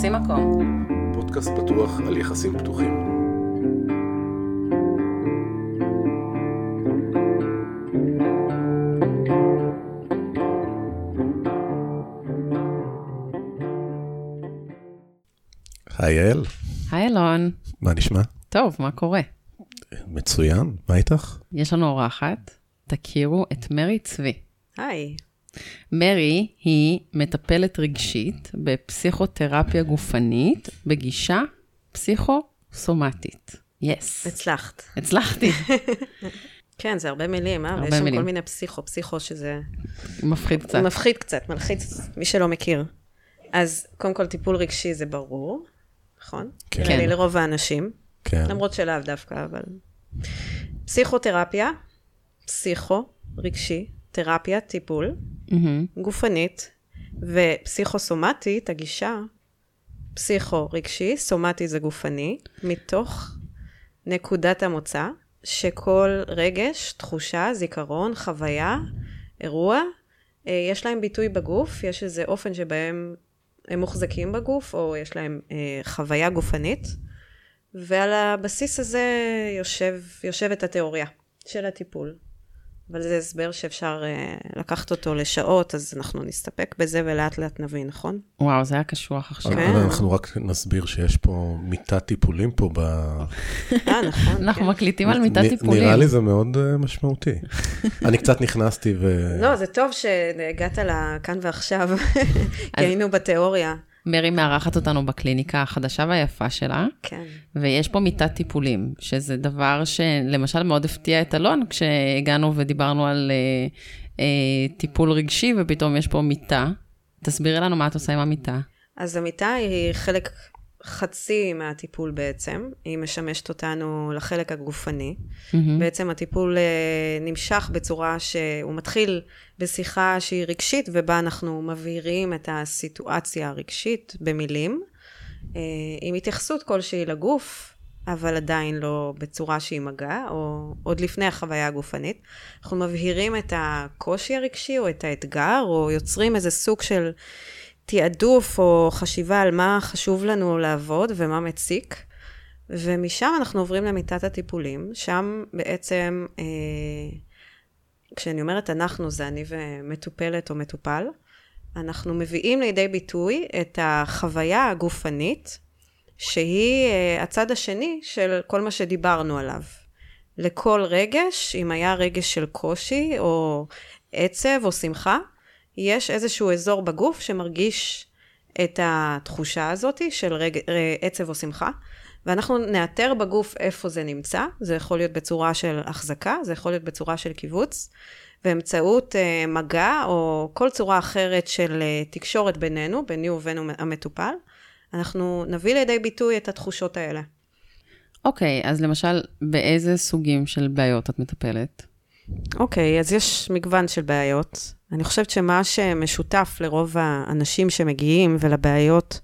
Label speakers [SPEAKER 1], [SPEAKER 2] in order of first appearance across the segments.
[SPEAKER 1] תופסים מקום.
[SPEAKER 2] פודקאסט פתוח על יחסים פתוחים. היי יעל,
[SPEAKER 1] היי אלון.
[SPEAKER 2] מה נשמע?
[SPEAKER 1] טוב, מה קורה?
[SPEAKER 2] מצוין, מה איתך?
[SPEAKER 1] יש לנו אורחת, תכירו את מרי צבי.
[SPEAKER 3] היי.
[SPEAKER 1] מרי היא מטפלת רגשית בפסיכותרפיה גופנית בגישה פסיכוסומטית. יס.
[SPEAKER 3] הצלחת.
[SPEAKER 1] הצלחתי.
[SPEAKER 3] כן, זה הרבה מילים, אה?
[SPEAKER 1] הרבה
[SPEAKER 3] ויש שם. כל מיני פסיכו, פסיכו, שזה
[SPEAKER 1] מפחיד קצת.
[SPEAKER 3] מפחיד קצת, מלחיץ, מי שלא מכיר. אז קודם כל, טיפול רגשי זה ברור, נכון?
[SPEAKER 2] כן.
[SPEAKER 1] כן.
[SPEAKER 3] לרוב האנשים,
[SPEAKER 2] כן,
[SPEAKER 3] למרות שלאו דווקא, אבל... פסיכותרפיה, פסיכו, רגשי, תרפיה, טיפול,
[SPEAKER 1] מהמם.
[SPEAKER 3] גופנית, ופסיכוסומטית, הגישה, פסיכו-רגשי, סומטי זה גופני, מתוך נקודת המוצא שכל רגש, תחושה, זיכרון, חוויה, אירוע, אה, יש להם ביטוי בגוף, יש איזה אופן שבהם הם מוחזקים בגוף, או יש להם אה, חוויה גופנית, ועל הבסיס הזה יושב, יושבת התיאוריה של הטיפול. אבל זה הסבר שאפשר uh, לקחת אותו לשעות, אז אנחנו נסתפק בזה ולאט לאט נבין, נכון?
[SPEAKER 1] וואו, זה היה קשוח עכשיו.
[SPEAKER 3] כן.
[SPEAKER 2] אנחנו רק נסביר שיש פה מיטת טיפולים פה ב...
[SPEAKER 3] אה, נכון.
[SPEAKER 1] אנחנו
[SPEAKER 3] כן.
[SPEAKER 1] מקליטים על מיטת טיפולים.
[SPEAKER 2] נראה לי זה מאוד אה, משמעותי. אני קצת נכנסתי ו...
[SPEAKER 3] לא, זה טוב שהגעת לכאן ועכשיו, כי היינו בתיאוריה.
[SPEAKER 1] מרי מארחת אותנו בקליניקה החדשה והיפה שלה,
[SPEAKER 3] כן.
[SPEAKER 1] ויש פה מיטת טיפולים, שזה דבר שלמשל מאוד הפתיע את אלון כשהגענו ודיברנו על אה, אה, טיפול רגשי, ופתאום יש פה מיטה. תסבירי לנו מה את עושה עם המיטה.
[SPEAKER 3] אז המיטה היא חלק חצי מהטיפול בעצם, היא משמשת אותנו לחלק הגופני.
[SPEAKER 1] מהמם.
[SPEAKER 3] בעצם הטיפול אה, נמשך בצורה שהוא מתחיל בשיחה שהיא רגשית, ובה אנחנו מבהירים את הסיטואציה הרגשית במילים, אה, עם התייחסות כלשהי לגוף, אבל עדיין לא בצורה שהיא מגע, או עוד לפני החוויה הגופנית. אנחנו מבהירים את הקושי הרגשי, או את האתגר, או יוצרים איזה סוג של תעדוף, או חשיבה על מה חשוב לנו לעבוד ומה מציק. ומשם אנחנו עוברים למיטת הטיפולים, שם בעצם, אה, כשאני אומרת אנחנו, זה אני ומטופלת או מטופל, אנחנו מביאים לידי ביטוי את החוויה הגופנית, שהיא אה, הצד השני של כל מה שדיברנו עליו. לכל רגש, אם היה רגש של קושי, או עצב, או שמחה, יש איזשהו אזור בגוף שמרגיש את התחושה הזאת של רג... אה, עצב או שמחה, ואנחנו נאתר בגוף איפה זה נמצא, זה יכול להיות בצורה של החזקה, זה יכול להיות בצורה של קיבוץ, באמצעות אה, מגע או כל צורה אחרת של אה, תקשורת בינינו, ביני ובין המטופל, אנחנו נביא לידי ביטוי את התחושות האלה.
[SPEAKER 1] אוקיי, אז למשל, באיזה סוגים של בעיות את מטפלת?
[SPEAKER 3] אוקיי, אז יש מגוון של בעיות. אני חושבת שמה שמשותף לרוב האנשים שמגיעים ולבעיות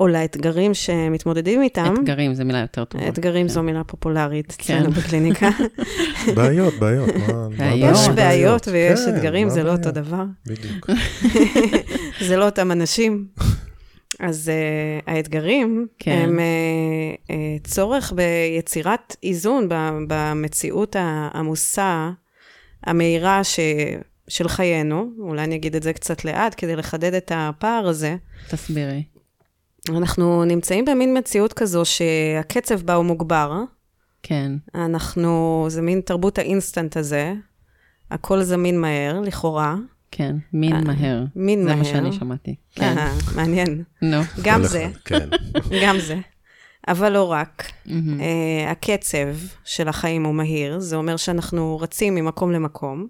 [SPEAKER 3] או לאתגרים שמתמודדים איתם,
[SPEAKER 1] אתגרים, זו מילה יותר טובה.
[SPEAKER 3] אתגרים
[SPEAKER 1] כן.
[SPEAKER 3] זו מילה פופולרית
[SPEAKER 1] כן.
[SPEAKER 3] אצלנו בקליניקה.
[SPEAKER 2] בעיות, בעיות. מה- מה
[SPEAKER 1] בעיות.
[SPEAKER 3] יש בעיות ויש
[SPEAKER 2] כן,
[SPEAKER 3] אתגרים, זה לא? אותו דבר.
[SPEAKER 2] בדיוק.
[SPEAKER 3] זה לא אותם אנשים. אז uh, האתגרים
[SPEAKER 1] כן.
[SPEAKER 3] כן. הם uh, uh, צורך ביצירת איזון במציאות העמוסה, המהירה ש... של חיינו, אולי אני אגיד את זה קצת לאט כדי לחדד את הפער הזה.
[SPEAKER 1] תסבירי.
[SPEAKER 3] אנחנו נמצאים במין מציאות כזו שהקצב בה הוא מוגבר.
[SPEAKER 1] כן.
[SPEAKER 3] אנחנו, זה מין תרבות האינסטנט הזה, הכל זמין מהר, לכאורה.
[SPEAKER 1] כן, מין
[SPEAKER 3] אה,
[SPEAKER 1] מהר.
[SPEAKER 3] מין
[SPEAKER 1] זה
[SPEAKER 3] מהר.
[SPEAKER 1] מה שאני שמעתי. כן.
[SPEAKER 3] אה, מעניין.
[SPEAKER 1] נו.
[SPEAKER 3] גם זה,
[SPEAKER 2] כן.
[SPEAKER 3] גם זה. אבל לא רק.
[SPEAKER 1] מהמם.
[SPEAKER 3] Uh, הקצב של החיים הוא מהיר, זה אומר שאנחנו רצים ממקום למקום,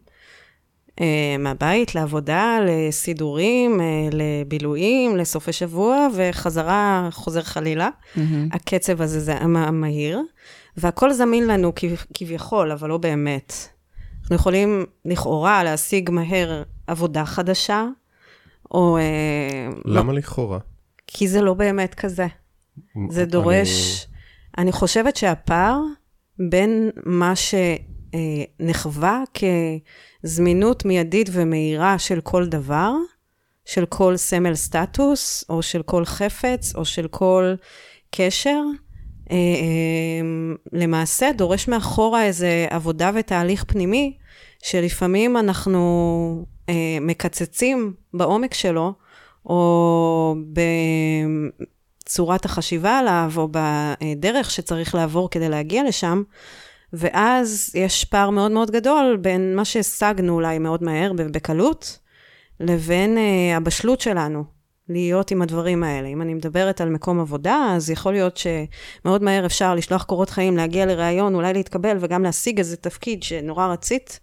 [SPEAKER 3] uh, מהבית לעבודה, לסידורים, uh, לבילויים, לסופי שבוע, וחזרה, חוזר חלילה.
[SPEAKER 1] מהמם.
[SPEAKER 3] הקצב הזה זה המ- המהיר, והכל זמין לנו כב- כביכול, אבל לא באמת. אנחנו יכולים לכאורה להשיג מהר עבודה חדשה, או...
[SPEAKER 2] למה לכאורה?
[SPEAKER 3] כי זה לא באמת כזה. זה דורש... אני חושבת שהפער בין מה שנחווה כזמינות מיידית ומהירה של כל דבר, של כל סמל סטטוס, או של כל חפץ, או של כל קשר, אה, אה, למעשה דורש מאחורה איזה עבודה ותהליך פנימי, שלפעמים אנחנו אה, מקצצים בעומק שלו, או בצורת החשיבה עליו, או בדרך שצריך לעבור כדי להגיע לשם, ואז יש פער מאוד מאוד גדול בין מה שהשגנו אולי מאוד מהר, בקלות, לבין uh, הבשלות שלנו להיות עם הדברים האלה. אם אני מדברת על מקום עבודה, אז יכול להיות שמאוד מהר אפשר לשלוח קורות חיים, להגיע לראיון, אולי להתקבל וגם להשיג איזה תפקיד שנורא רצית.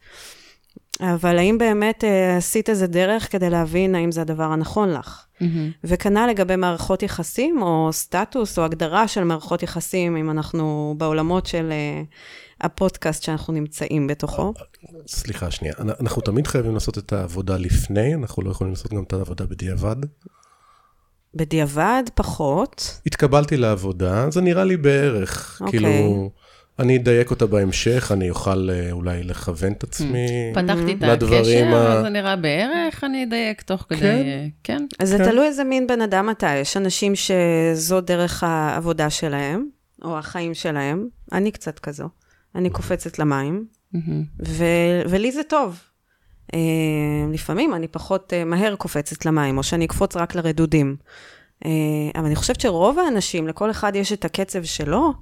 [SPEAKER 3] אבל האם באמת uh, עשית איזה דרך כדי להבין האם זה הדבר הנכון לך? Mm-hmm. וכנ"ל לגבי מערכות יחסים, או סטטוס, או הגדרה של מערכות יחסים, אם אנחנו בעולמות של uh, הפודקאסט שאנחנו נמצאים בתוכו.
[SPEAKER 2] סליחה, שנייה. אנחנו תמיד חייבים לעשות את העבודה לפני, אנחנו לא יכולים לעשות גם את העבודה בדיעבד.
[SPEAKER 3] בדיעבד פחות.
[SPEAKER 2] התקבלתי לעבודה, זה נראה לי בערך. Okay. אוקיי. כאילו, אני אדייק אותה בהמשך, אני אוכל אה, אולי לכוון את עצמי
[SPEAKER 1] פתחתי את הקשר, זה נראה בערך, אני אדייק תוך כדי, כן. כן.
[SPEAKER 3] אז זה כן. תלוי איזה מין בן אדם אתה, יש אנשים שזו דרך העבודה שלהם, או החיים שלהם, אני קצת כזו. אני קופצת למים, ו- ולי זה טוב. Uh, לפעמים אני פחות uh, מהר קופצת למים, או שאני אקפוץ רק לרדודים. אבל אני חושבת שרוב האנשים, לכל אחד יש את הקצב שלו,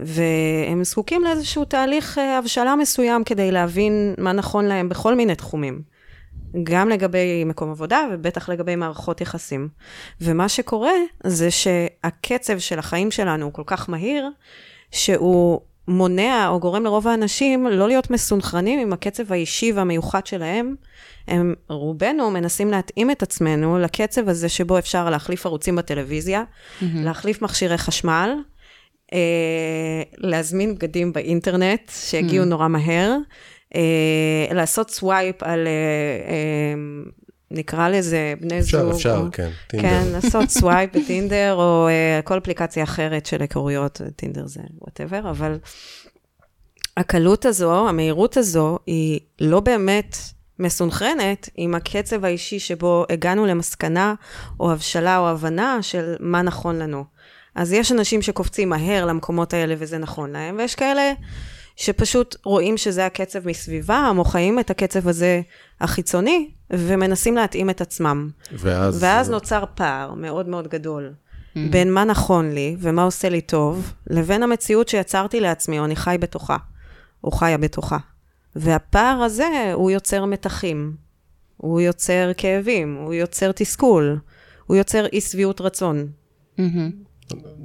[SPEAKER 3] והם זקוקים לאיזשהו תהליך uh, הבשלה מסוים כדי להבין מה נכון להם בכל מיני תחומים. גם לגבי מקום עבודה, ובטח לגבי מערכות יחסים. ומה שקורה זה שהקצב של החיים שלנו הוא כל כך מהיר, שהוא מונע או גורם לרוב האנשים לא להיות מסונכרנים עם הקצב האישי והמיוחד שלהם. הם, רובנו מנסים להתאים את עצמנו לקצב הזה שבו אפשר להחליף ערוצים בטלוויזיה, mm-hmm. להחליף מכשירי חשמל, אה, להזמין בגדים באינטרנט שיגיעו mm-hmm. נורא מהר, אה, לעשות swipe על אה, אה, נקרא לזה בני
[SPEAKER 2] אפשר,
[SPEAKER 3] זוג.
[SPEAKER 2] אפשר, אפשר, כן,
[SPEAKER 3] טינדר. כן, לעשות swipe בטינדר, או uh, כל אפליקציה אחרת של היכרויות, טינדר זה whatever, אבל הקלות הזו, המהירות הזו, היא לא באמת מסונכרנת עם הקצב האישי שבו הגענו למסקנה, או הבשלה, או הבנה של מה נכון לנו. אז יש אנשים שקופצים מהר למקומות האלה וזה נכון להם, ויש כאלה שפשוט רואים שזה הקצב מסביבם, או חיים את הקצב הזה החיצוני, ומנסים להתאים את עצמם.
[SPEAKER 2] ואז...
[SPEAKER 3] ואז נוצר פער מאוד מאוד גדול. Mm-hmm. בין מה נכון לי ומה עושה לי טוב, לבין המציאות שיצרתי לעצמי, או אני חי בתוכה, או חיה בתוכה. והפער הזה, הוא יוצר מתחים, הוא יוצר כאבים, הוא יוצר תסכול, הוא יוצר אי שביעות רצון. Mm-hmm.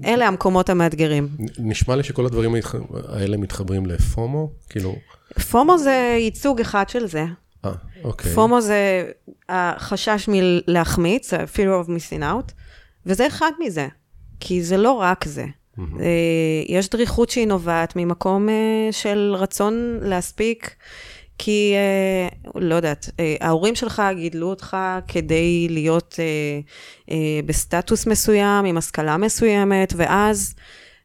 [SPEAKER 3] אלה המקומות המאתגרים.
[SPEAKER 2] נשמע לי שכל הדברים האלה מתחברים לפומו, כאילו...
[SPEAKER 3] פומו זה ייצוג אחד של זה.
[SPEAKER 2] אה, אוקיי.
[SPEAKER 3] פומו זה החשש מלהחמיץ, ה-fear of missing out, וזה אחד מזה, כי זה לא רק זה. Mm-hmm. יש דריכות שהיא נובעת ממקום אה, של רצון להספיק. כי, אה, לא יודעת, אה, ההורים שלך גידלו אותך כדי להיות אה, אה, בסטטוס מסוים, עם השכלה מסוימת, ואז,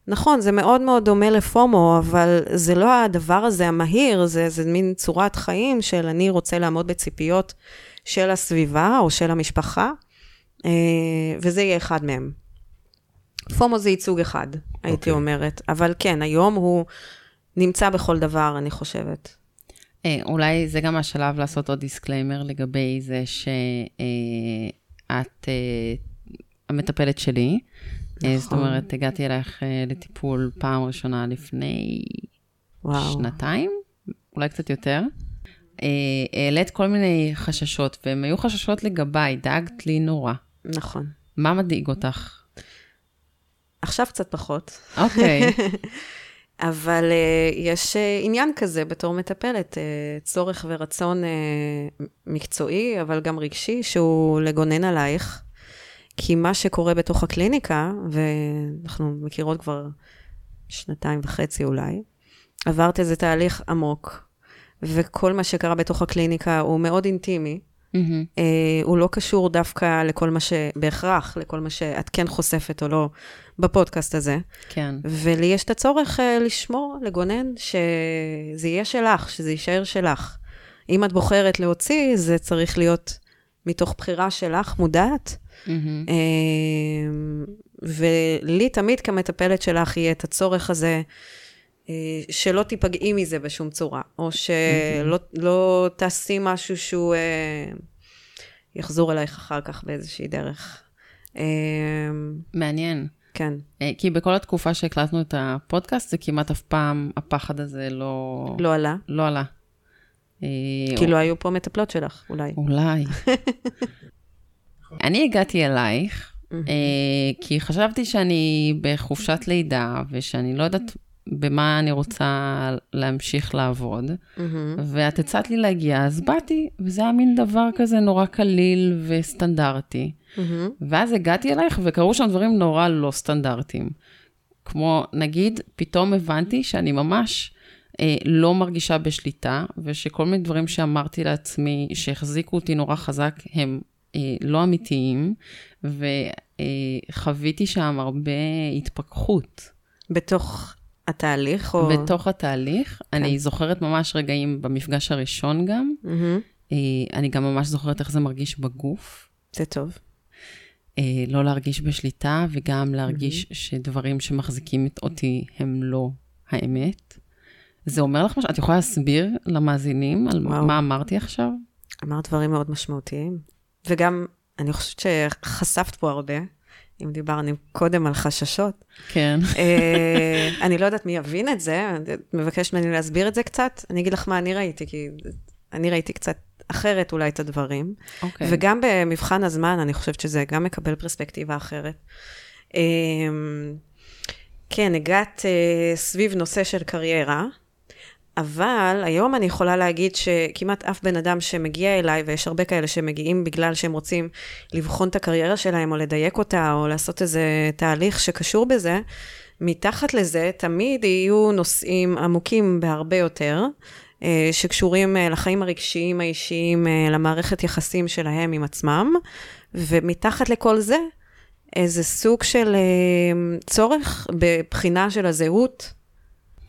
[SPEAKER 3] נכון, זה מאוד מאוד דומה לפומו, אבל זה לא הדבר הזה המהיר, זה, זה מין צורת חיים של אני רוצה לעמוד בציפיות של הסביבה או של המשפחה, אה, וזה יהיה אחד מהם. FOMO זה ייצוג אחד, הייתי okay. אוקיי. אומרת, אבל כן, היום הוא נמצא בכל דבר, אני חושבת.
[SPEAKER 1] אה, אולי זה גם השלב לעשות עוד disclaimer לגבי זה שאת אה, אה, המטפלת שלי. נכון. זאת אומרת, הגעתי אלייך לטיפול פעם ראשונה לפני וואו. שנתיים, אולי קצת יותר. העלית כל מיני חששות, והם היו חששות לגביי, דאגת לי נורא.
[SPEAKER 3] נכון.
[SPEAKER 1] מה מדאיג אותך?
[SPEAKER 3] עכשיו קצת פחות.
[SPEAKER 1] אוקיי. Okay.
[SPEAKER 3] אבל uh, יש uh, עניין כזה בתור מטפלת, uh, צורך ורצון uh, מקצועי, אבל גם רגשי, שהוא לגונן עלייך. כי מה שקורה בתוך הקליניקה, ואנחנו מכירות כבר שנתיים וחצי אולי, עברת איזה תהליך עמוק, וכל מה שקרה בתוך הקליניקה הוא מאוד אינטימי. Mm-hmm. הוא לא קשור דווקא לכל מה ש... בהכרח, לכל מה שאת כן חושפת או לא בפודקאסט הזה.
[SPEAKER 1] כן.
[SPEAKER 3] ולי יש את הצורך uh, לשמור, לגונן, שזה יהיה שלך, שזה יישאר שלך. אם את בוחרת להוציא, זה צריך להיות מתוך בחירה שלך, מודעת.
[SPEAKER 1] Mm-hmm.
[SPEAKER 3] ולי תמיד כמטפלת שלך יהיה את הצורך הזה, אה, שלא תיפגעי מזה בשום צורה, או שלא mm-hmm. לא תעשי משהו שהוא אה, יחזור אלייך אחר כך באיזושהי דרך. אה,
[SPEAKER 1] מעניין.
[SPEAKER 3] כן.
[SPEAKER 1] כי בכל התקופה שהקלטנו את הפודקאסט, זה כמעט אף פעם, הפחד הזה לא...
[SPEAKER 3] לא עלה?
[SPEAKER 1] לא עלה.
[SPEAKER 3] כי לא היו פה מטפלות שלך, אולי.
[SPEAKER 1] אולי. אני הגעתי אלייך, כי חשבתי שאני בחופשת לידה, ושאני לא יודעת במה אני רוצה להמשיך לעבוד, ואת הצעת לי להגיע, אז באתי, וזה היה מין דבר כזה נורא קליל וסטנדרטי. ואז הגעתי אלייך, וקרו שם דברים נורא לא סטנדרטיים. כמו, נגיד, פתאום הבנתי שאני ממש אה, לא מרגישה בשליטה, ושכל מיני דברים שאמרתי לעצמי, שהחזיקו אותי נורא חזק, הם אה, לא אמיתיים, וחוויתי שם הרבה התפכחות.
[SPEAKER 3] בתוך התהליך? או...
[SPEAKER 1] בתוך התהליך. כן. אני זוכרת ממש רגעים במפגש הראשון גם. Mm-hmm. אני גם ממש זוכרת איך זה מרגיש בגוף.
[SPEAKER 3] זה טוב.
[SPEAKER 1] אה, לא להרגיש בשליטה, וגם להרגיש mm-hmm. שדברים שמחזיקים אותי הם לא האמת. זה אומר לך משהו? את יכולה להסביר למאזינים על וואו. מה אמרתי עכשיו?
[SPEAKER 3] אמרת דברים מאוד משמעותיים. וגם, אני חושבת שחשפת פה הרבה. אם דיברנו קודם על חששות.
[SPEAKER 1] כן.
[SPEAKER 3] אה, אני לא יודעת מי יבין את זה, מבקש ממני להסביר את זה קצת. אני אגיד לך מה אני ראיתי, כי אני ראיתי קצת אחרת אולי את הדברים. אוקיי. וגם במבחן הזמן, אני חושבת שזה גם מקבל פרספקטיבה אחרת. אה, כן, הגעת אה, סביב נושא של קריירה. אבל היום אני יכולה להגיד שכמעט אף בן אדם שמגיע אליי, ויש הרבה כאלה שמגיעים בגלל שהם רוצים לבחון את הקריירה שלהם, או לדייק אותה, או לעשות איזה תהליך שקשור בזה, מתחת לזה תמיד יהיו נושאים עמוקים בהרבה יותר, אה, שקשורים אה, לחיים הרגשיים האישיים, אה, למערכת יחסים שלהם עם עצמם, ומתחת לכל זה, איזה סוג של צורך בבחינה של הזהות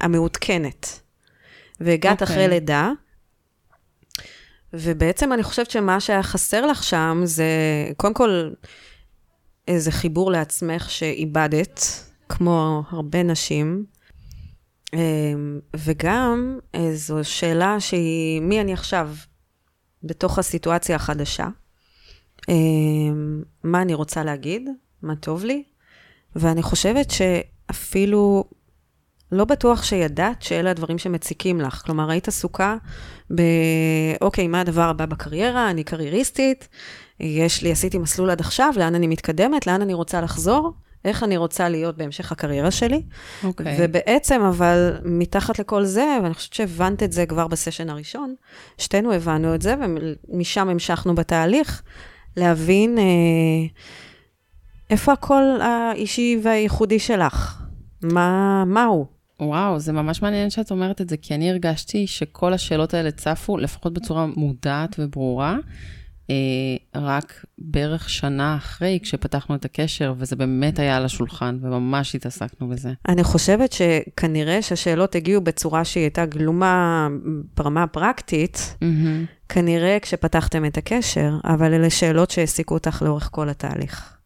[SPEAKER 3] המעודכנת. והגעת okay. אחרי אוקיי. לידה, ובעצם אני חושבת שמה שהיה חסר לך שם זה, קודם כל, איזה חיבור לעצמך שאיבדת, כמו הרבה נשים, אמ, וגם איזו שאלה שהיא, מי אני עכשיו בתוך הסיטואציה החדשה? אמ, מה אני רוצה להגיד? מה טוב לי? ואני חושבת שאפילו לא בטוח שידעת שאלה הדברים שמציקים לך. כלומר, היית עסוקה ב... אוקיי, מה הדבר הבא בקריירה? אני קרייריסטית, יש לי, עשיתי מסלול עד עכשיו, לאן אני מתקדמת, לאן אני רוצה לחזור, איך אני רוצה להיות בהמשך הקריירה שלי. אוקיי. ובעצם, אבל מתחת לכל זה, ואני חושבת שהבנת את זה כבר בסשן הראשון, שתינו הבנו את זה, ומשם המשכנו בתהליך, להבין אה, איפה הקול האישי והייחודי שלך. מה, מה הוא?
[SPEAKER 1] וואו, זה ממש מעניין שאת אומרת את זה, כי אני הרגשתי שכל השאלות האלה צפו, לפחות בצורה מודעת וברורה, אה, רק בערך שנה אחרי, כשפתחנו את הקשר, וזה באמת היה על השולחן, וממש התעסקנו בזה.
[SPEAKER 3] אני חושבת שכנראה שהשאלות הגיעו בצורה שהיא הייתה גלומה ברמה הפרקטית, mm-hmm. כנראה כשפתחתם את הקשר, אבל אלה שאלות שהעסיקו אותך לאורך כל התהליך.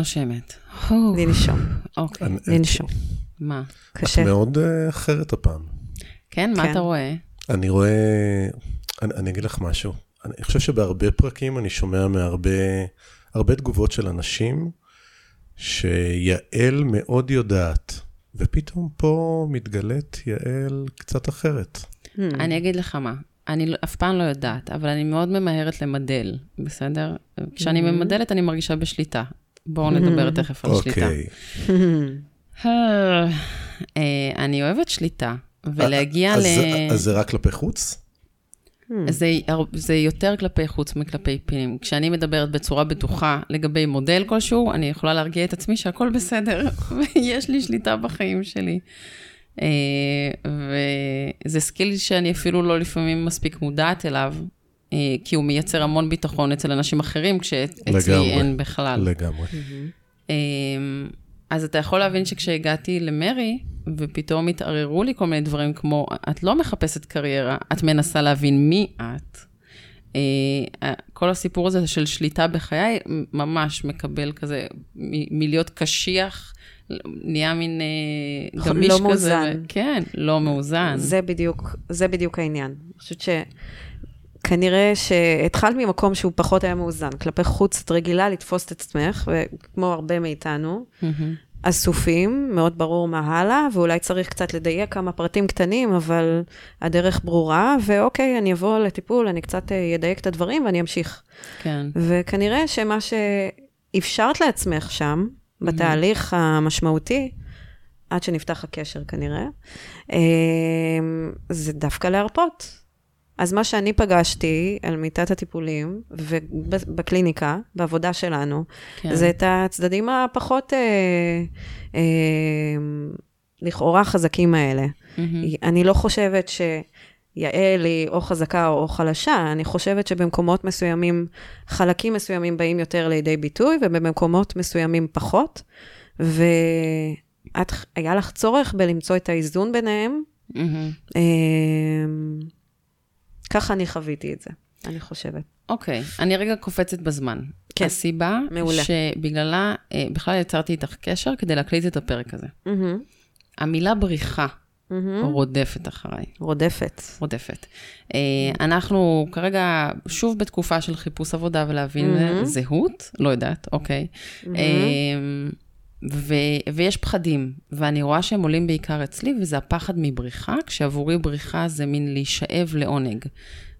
[SPEAKER 1] נושמת.
[SPEAKER 3] לנשום. אוקיי. לנשום.
[SPEAKER 1] מה?
[SPEAKER 3] קשה.
[SPEAKER 2] את מאוד אה, אחרת הפעם.
[SPEAKER 1] כן? מה כן. אתה רואה?
[SPEAKER 2] אני רואה... אני, אני אגיד לך משהו. אני חושב שבהרבה פרקים אני שומע מהרבה הרבה תגובות של אנשים, שיעל מאוד יודעת, ופתאום פה מתגלית יעל קצת אחרת.
[SPEAKER 1] Hmm. אני אגיד לך מה, אני לא- אף פעם לא יודעת, אבל אני מאוד ממהרת למדל, בסדר? כשאני hmm. ממדלת אני מרגישה בשליטה. בואו נדבר תכף על שליטה.
[SPEAKER 2] אוקיי.
[SPEAKER 1] אה, אני אוהבת שליטה, ולהגיע ל...
[SPEAKER 2] אז זה רק כלפי חוץ?
[SPEAKER 1] זה, זה יותר כלפי חוץ מכלפי פנים. כשאני מדברת בצורה בטוחה לגבי מודל כלשהו, אני יכולה להרגיע את עצמי שהכל בסדר, ויש לי שליטה בחיים שלי. אה, וזה skill שאני אפילו לא לפעמים מספיק מודעת אליו, אה, כי הוא מייצר המון ביטחון אצל אנשים אחרים, כשאצלי אין בכלל.
[SPEAKER 2] לגמרי.
[SPEAKER 1] אז אתה יכול להבין שכשהגעתי למרי, ופתאום התערערו לי כל מיני דברים כמו, את לא מחפשת קריירה, את מנסה להבין מי את. אה, כל הסיפור הזה של שליטה בחיי ממש מקבל כזה, מלהיות קשיח, נהיה מין אה, גמיש
[SPEAKER 3] לא
[SPEAKER 1] כזה.
[SPEAKER 3] מאוזן.
[SPEAKER 1] כן, לא מאוזן.
[SPEAKER 3] זה בדיוק, זה בדיוק העניין. אני חושבת שכנראה שהתחלת ממקום שהוא פחות היה מאוזן. כלפי חוץ את רגילה לתפוס את עצמך, וכמו הרבה מאיתנו, אסופים, מאוד ברור מה הלאה, ואולי צריך קצת לדייק כמה פרטים קטנים, אבל הדרך ברורה, ואוקיי, אני אבוא לטיפול, אני קצת אה, אדייק את הדברים ואני אמשיך.
[SPEAKER 1] כן.
[SPEAKER 3] וכנראה שמה שאפשרת לעצמך שם, בתהליך המשמעותי, עד שנפתח הקשר כנראה, אה, זה דווקא להרפות. אז מה שאני פגשתי על מיטת הטיפולים, ובקליניקה, בעבודה שלנו, כן. זה את הצדדים הפחות, אה, אה, לכאורה חזקים האלה. Mm-hmm. אני לא חושבת שיעל היא או חזקה או חלשה, אני חושבת שבמקומות מסוימים, חלקים מסוימים באים יותר לידי ביטוי, ובמקומות מסוימים פחות. והיה לך צורך בלמצוא את האיזון ביניהם. Mm-hmm. ככה אני חוויתי את זה, אני חושבת.
[SPEAKER 1] אוקיי, okay, אני רגע קופצת בזמן.
[SPEAKER 3] כן,
[SPEAKER 1] הסיבה
[SPEAKER 3] מעולה.
[SPEAKER 1] שבגללה אה, בכלל יצרתי איתך קשר כדי להקליט את הפרק הזה. Mm-hmm. המילה בריחה mm-hmm. רודפת אחריי.
[SPEAKER 3] רודפת.
[SPEAKER 1] רודפת. אה, אנחנו כרגע שוב בתקופה של חיפוש עבודה ולהבין mm-hmm. זהות, לא יודעת, אוקיי. Mm-hmm. אה, ו- ויש פחדים, ואני רואה שהם עולים בעיקר אצלי, וזה הפחד מבריחה, כשעבורי בריחה זה מין להישאב לעונג.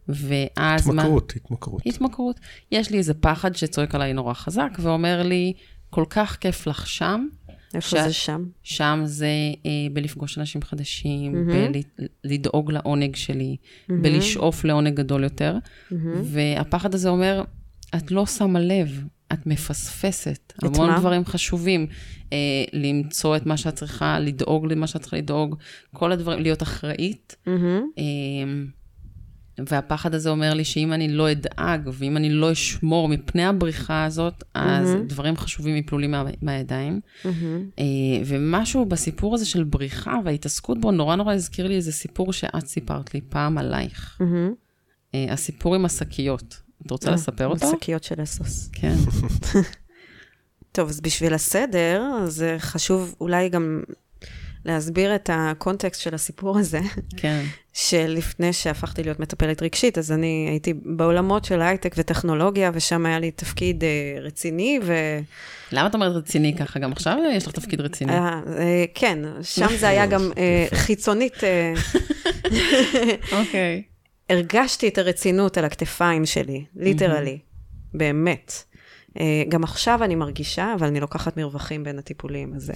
[SPEAKER 1] ואז...
[SPEAKER 2] התמכרות, מה... התמכרות.
[SPEAKER 1] התמכרות. יש לי איזה פחד שצועק עליי נורא חזק, ואומר לי, כל כך כיף לך שם.
[SPEAKER 3] איפה ש... זה שם?
[SPEAKER 1] שם זה אה, בלפגוש אנשים חדשים, mm-hmm. בלדאוג לעונג שלי, mm-hmm. בלשאוף לעונג גדול יותר. Mm-hmm. והפחד הזה אומר, את לא שמה לב, את מפספסת המון מה? דברים חשובים. אה, למצוא את מה שאת צריכה, לדאוג למה שאת צריכה לדאוג, כל הדברים, להיות אחראית. Mm-hmm. אה, והפחד הזה אומר לי שאם אני לא אדאג, ואם אני לא אשמור מפני הבריחה הזאת, אז mm-hmm. דברים חשובים יפלו לי מה, מהידיים. Mm-hmm. אה, ומשהו בסיפור הזה של בריחה וההתעסקות בו, נורא נורא הזכיר לי איזה סיפור שאת סיפרת לי פעם עלייך. Mm-hmm. אה, הסיפור עם השקיות. את רוצה אה, לספר אותו?
[SPEAKER 3] שקיות של אסוס.
[SPEAKER 1] כן.
[SPEAKER 3] טוב, אז בשביל הסדר, זה חשוב אולי גם להסביר את הקונטקסט של הסיפור הזה.
[SPEAKER 1] כן.
[SPEAKER 3] שלפני שהפכתי להיות מטפלת רגשית, אז אני הייתי בעולמות של הייטק וטכנולוגיה, ושם היה לי תפקיד uh, רציני, ו...
[SPEAKER 1] למה את אומרת רציני ככה? גם עכשיו יש לך תפקיד רציני.
[SPEAKER 3] Uh, uh, כן, שם זה היה גם uh, חיצונית.
[SPEAKER 1] אוקיי.
[SPEAKER 3] Uh. הרגשתי את הרצינות על הכתפיים שלי, ליטרלי, mm-hmm. באמת. Uh, גם עכשיו אני מרגישה, אבל אני לוקחת מרווחים בין הטיפולים, אז...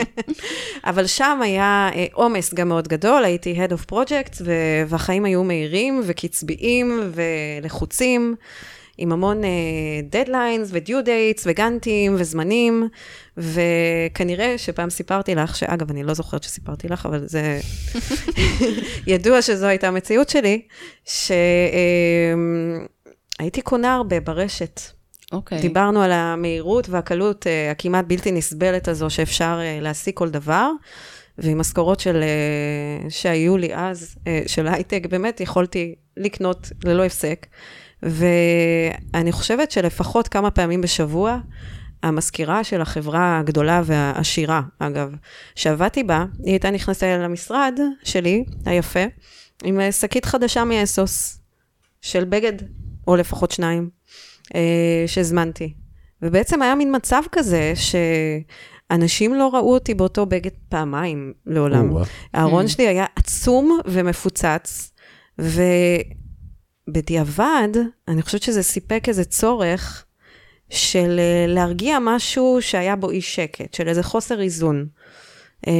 [SPEAKER 3] אבל שם היה אה, עומס uh, גם מאוד גדול, הייתי Head of Projects, והחיים היו מהירים וקצביים ולחוצים. עם המון deadlines ו due dates וגאנטים וזמנים, וכנראה שפעם סיפרתי לך, שאגב, אני לא זוכרת שסיפרתי לך, אבל זה ידוע שזו הייתה המציאות שלי, שהייתי קונה הרבה ברשת.
[SPEAKER 1] אוקיי. Okay.
[SPEAKER 3] דיברנו על המהירות והקלות uh, הכמעט בלתי נסבלת הזו שאפשר uh, להשיג כל דבר. ועם משכורות של, uh, שהיו לי אז, של הייטק, באמת יכולתי לקנות ללא הפסק. ואני חושבת שלפחות כמה פעמים בשבוע, המזכירה של החברה הגדולה והעשירה, אגב, שעבדתי בה, היא הייתה נכנסת למשרד שלי, היפה, עם שקית חדשה מאסוס, של בגד, או לפחות שניים, אה, שהזמנתי. ובעצם היה מין מצב כזה, שאנשים לא ראו אותי באותו בגד פעמיים לעולם. הארון שלי היה עצום ומפוצץ, ו... בדיעבד, אני חושבת שזה סיפק איזה צורך של אה, להרגיע משהו שהיה בו אי שקט, של איזה חוסר איזון. Um,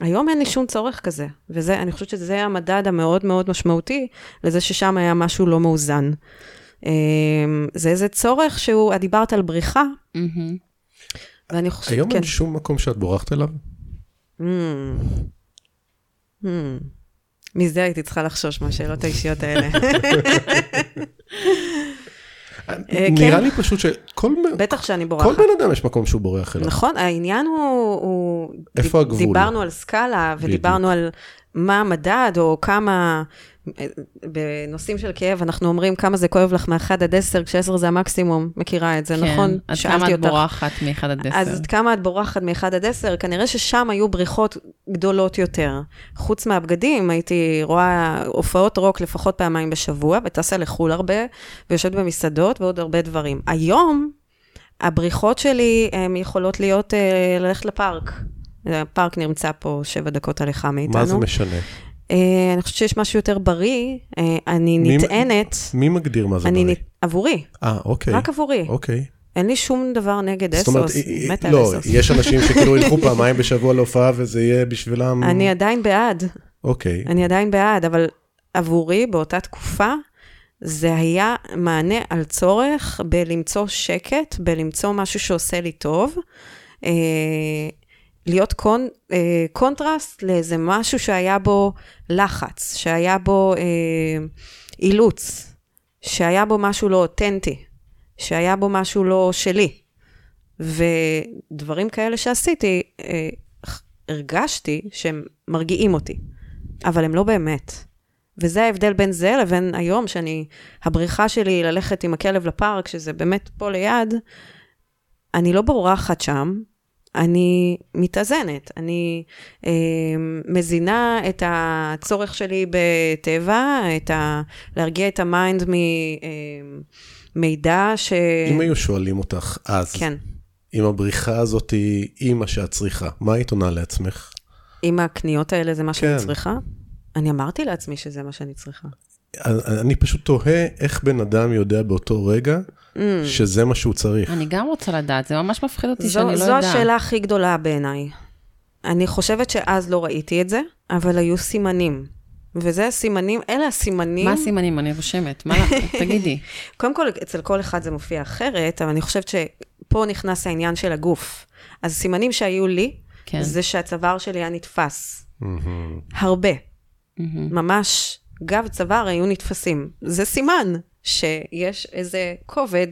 [SPEAKER 3] היום אין לי שום צורך כזה, ואני חושבת שזה המדד המאוד מאוד משמעותי לזה ששם היה משהו לא מאוזן. Um, זה איזה צורך שהוא, את דיברת על בריחה,
[SPEAKER 2] mm-hmm. ואני חושבת, היום כן. אין שום מקום שאת בורחת אליו?
[SPEAKER 3] מזה הייתי צריכה לחשוש מהשאלות האישיות האלה.
[SPEAKER 2] אה, נראה כן. לי פשוט שכל
[SPEAKER 3] בטח שאני בורחת.
[SPEAKER 2] כל בן אדם יש מקום שהוא בורח אליו.
[SPEAKER 3] נכון, העניין הוא...
[SPEAKER 2] איפה הגבול?
[SPEAKER 3] דיברנו על סקאלה, ודיברנו על מה המדד, או כמה בנושאים של כאב, אנחנו אומרים כמה זה כואב לך מ-1 עד 10, כש-10 זה המקסימום, מכירה את זה,
[SPEAKER 1] כן.
[SPEAKER 3] נכון?
[SPEAKER 1] עד
[SPEAKER 3] שאלתי
[SPEAKER 1] כמה את
[SPEAKER 3] אותך.
[SPEAKER 1] בורחת מ-1 עד 10?
[SPEAKER 3] אז עד כמה את בורחת מ-1 עד 10? כנראה ששם היו בריחות גדולות יותר. חוץ מהבגדים, הייתי רואה הופעות רוק לפחות פעמיים בשבוע, וטסה לחו"ל הרבה, ויושבת במסעדות ועוד הרבה דברים. היום, הבריחות שלי הן יכולות להיות אה, ללכת לפארק. הפארק נמצא פה שבע דקות הליכה מאיתנו.
[SPEAKER 2] מה זה משנה?
[SPEAKER 3] אה, אני חושבת שיש משהו יותר בריא. אה, אני
[SPEAKER 2] מי-
[SPEAKER 3] נטענת,
[SPEAKER 2] מי מגדיר מה זה בריא?
[SPEAKER 3] עבורי,
[SPEAKER 2] אה, אוקיי.
[SPEAKER 3] רק עבורי.
[SPEAKER 2] אוקיי.
[SPEAKER 3] אין לי שום דבר נגד אסוס,
[SPEAKER 2] היא-
[SPEAKER 3] מתה על
[SPEAKER 2] לא,
[SPEAKER 3] אסוס.
[SPEAKER 2] יש אנשים שכאילו ילכו פעמיים בשבוע להופעה וזה יהיה בשבילם...
[SPEAKER 3] אני עדיין בעד,
[SPEAKER 2] אוקיי.
[SPEAKER 3] אני עדיין בעד, אבל עבורי באותה תקופה, זה היה מענה על צורך בלמצוא שקט, בלמצוא משהו שעושה לי טוב, אה, להיות קונ, אה, קונטרסט לאיזה משהו שהיה בו לחץ, שהיה בו אה, אילוץ, שהיה בו משהו לא אותנטי, שהיה בו משהו לא שלי. ודברים כאלה שעשיתי, אה, הרגשתי שהם מרגיעים אותי, אבל הם לא באמת. וזה ההבדל בין זה לבין היום, שאני, הבריחה שלי ללכת עם הכלב לפארק, שזה באמת פה ליד, אני לא בורחת שם, אני מתאזנת, אני אה, מזינה את הצורך שלי בטבע, את ה... להרגיע את ה mind ממידע ש...
[SPEAKER 2] אם היו שואלים אותך אז,
[SPEAKER 3] כן.
[SPEAKER 2] אם הבריחה הזאת היא מה שאת צריכה, מה היית עונה לעצמך?
[SPEAKER 3] אם הקניות האלה זה מה שאני
[SPEAKER 2] כן.
[SPEAKER 3] צריכה, אני אמרתי לעצמי שזה מה שאני צריכה.
[SPEAKER 2] אני פשוט תוהה איך בן אדם יודע באותו רגע
[SPEAKER 3] Mm.
[SPEAKER 2] שזה מה שהוא צריך.
[SPEAKER 1] אני גם רוצה לדעת, זה ממש מפחיד אותי
[SPEAKER 3] זו,
[SPEAKER 1] שאני לא
[SPEAKER 3] זו
[SPEAKER 1] יודעת.
[SPEAKER 3] השאלה הכי גדולה בעיניי. אני חושבת שאז לא ראיתי את זה, אבל היו סימנים. וזה הסימנים, אלה הסימנים.
[SPEAKER 1] מה הסימנים? אני רושמת. מה, תגידי.
[SPEAKER 3] קודם כל, אצל כל אחד זה מופיע אחרת, אבל אני חושבת שפה נכנס העניין של הגוף. אז סימנים שהיו לי,
[SPEAKER 1] כן.
[SPEAKER 3] זה שהצוואר שלי היה נתפס. הרבה. ממש גב צוואר היו נתפסים. זה סימן שיש איזה כובד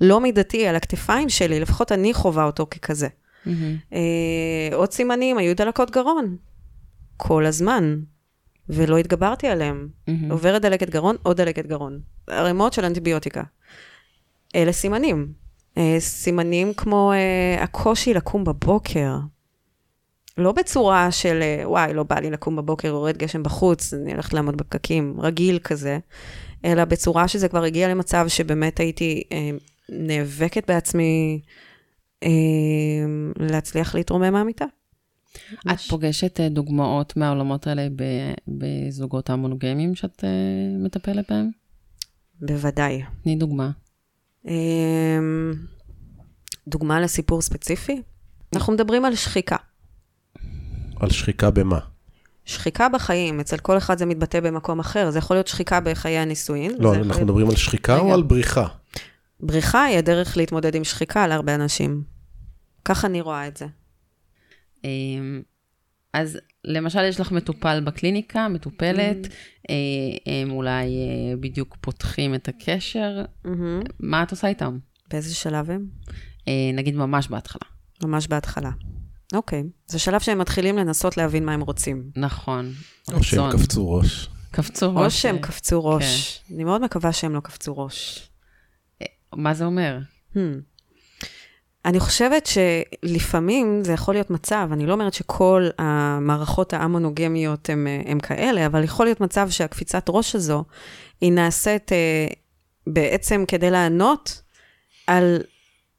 [SPEAKER 3] לא מידתי על הכתפיים שלי, לפחות אני חווה אותו ככזה.
[SPEAKER 1] מהמם.
[SPEAKER 3] אה, עוד סימנים, היו דלקות גרון. כל הזמן. ולא התגברתי עליהם.
[SPEAKER 1] מהמם.
[SPEAKER 3] עוברת דלקת גרון, עוד דלקת גרון. ערימות של אנטיביוטיקה. אלה סימנים. אה, סימנים כמו אה, הקושי לקום בבוקר. לא בצורה של, אה, וואי, לא בא לי לקום בבוקר, יורד גשם בחוץ, אני הולכת לעמוד בפקקים, רגיל כזה, אלא בצורה שזה כבר הגיע למצב שבאמת הייתי אה, נאבקת בעצמי אה, להצליח להתרומם מהמיטה.
[SPEAKER 1] את פוגשת אה, דוגמאות מהעולמות האלה ב- בזוגות המונוגמיים שאת אה, מטפלת בהם?
[SPEAKER 3] בוודאי.
[SPEAKER 1] תני דוגמה.
[SPEAKER 3] אמ, דוגמה לסיפור ספציפי? אנחנו מדברים על שחיקה.
[SPEAKER 2] על שחיקה במה?
[SPEAKER 3] שחיקה בחיים, אצל כל אחד זה מתבטא במקום אחר. זה יכול להיות שחיקה בחיי הנישואין.
[SPEAKER 2] לא,
[SPEAKER 3] יכול
[SPEAKER 2] אנחנו
[SPEAKER 3] להיות-
[SPEAKER 2] מדברים על שחיקה או
[SPEAKER 1] רגע.
[SPEAKER 2] על בריחה?
[SPEAKER 3] בריחה היא הדרך להתמודד עם שחיקה להרבה אנשים. ככה אני רואה את זה.
[SPEAKER 1] אמ, אז למשל, יש לך מטופל בקליניקה, מטופלת, אה, הם אולי אה, בדיוק פותחים את הקשר,
[SPEAKER 3] מהמם.
[SPEAKER 1] מה את עושה איתם?
[SPEAKER 3] באיזה שלב הם?
[SPEAKER 1] אה, נגיד ממש בהתחלה.
[SPEAKER 3] ממש בהתחלה. אוקיי. זה שלב שהם מתחילים לנסות להבין מה הם רוצים.
[SPEAKER 1] נכון.
[SPEAKER 2] או שהם. קפצו ראש.
[SPEAKER 1] קפצו
[SPEAKER 3] או
[SPEAKER 1] ראש.
[SPEAKER 3] שהם
[SPEAKER 1] אה,
[SPEAKER 3] קפצו ראש. אני מאוד מקווה שהם לא קפצו ראש.
[SPEAKER 1] מה זה אומר?
[SPEAKER 3] Hmm. אני חושבת שלפעמים זה יכול להיות מצב, אני לא אומרת שכל המערכות המונוגמיות הם, הם כאלה, אבל יכול להיות מצב שהקפיצת ראש הזו, היא נעשית אה, בעצם כדי לענות על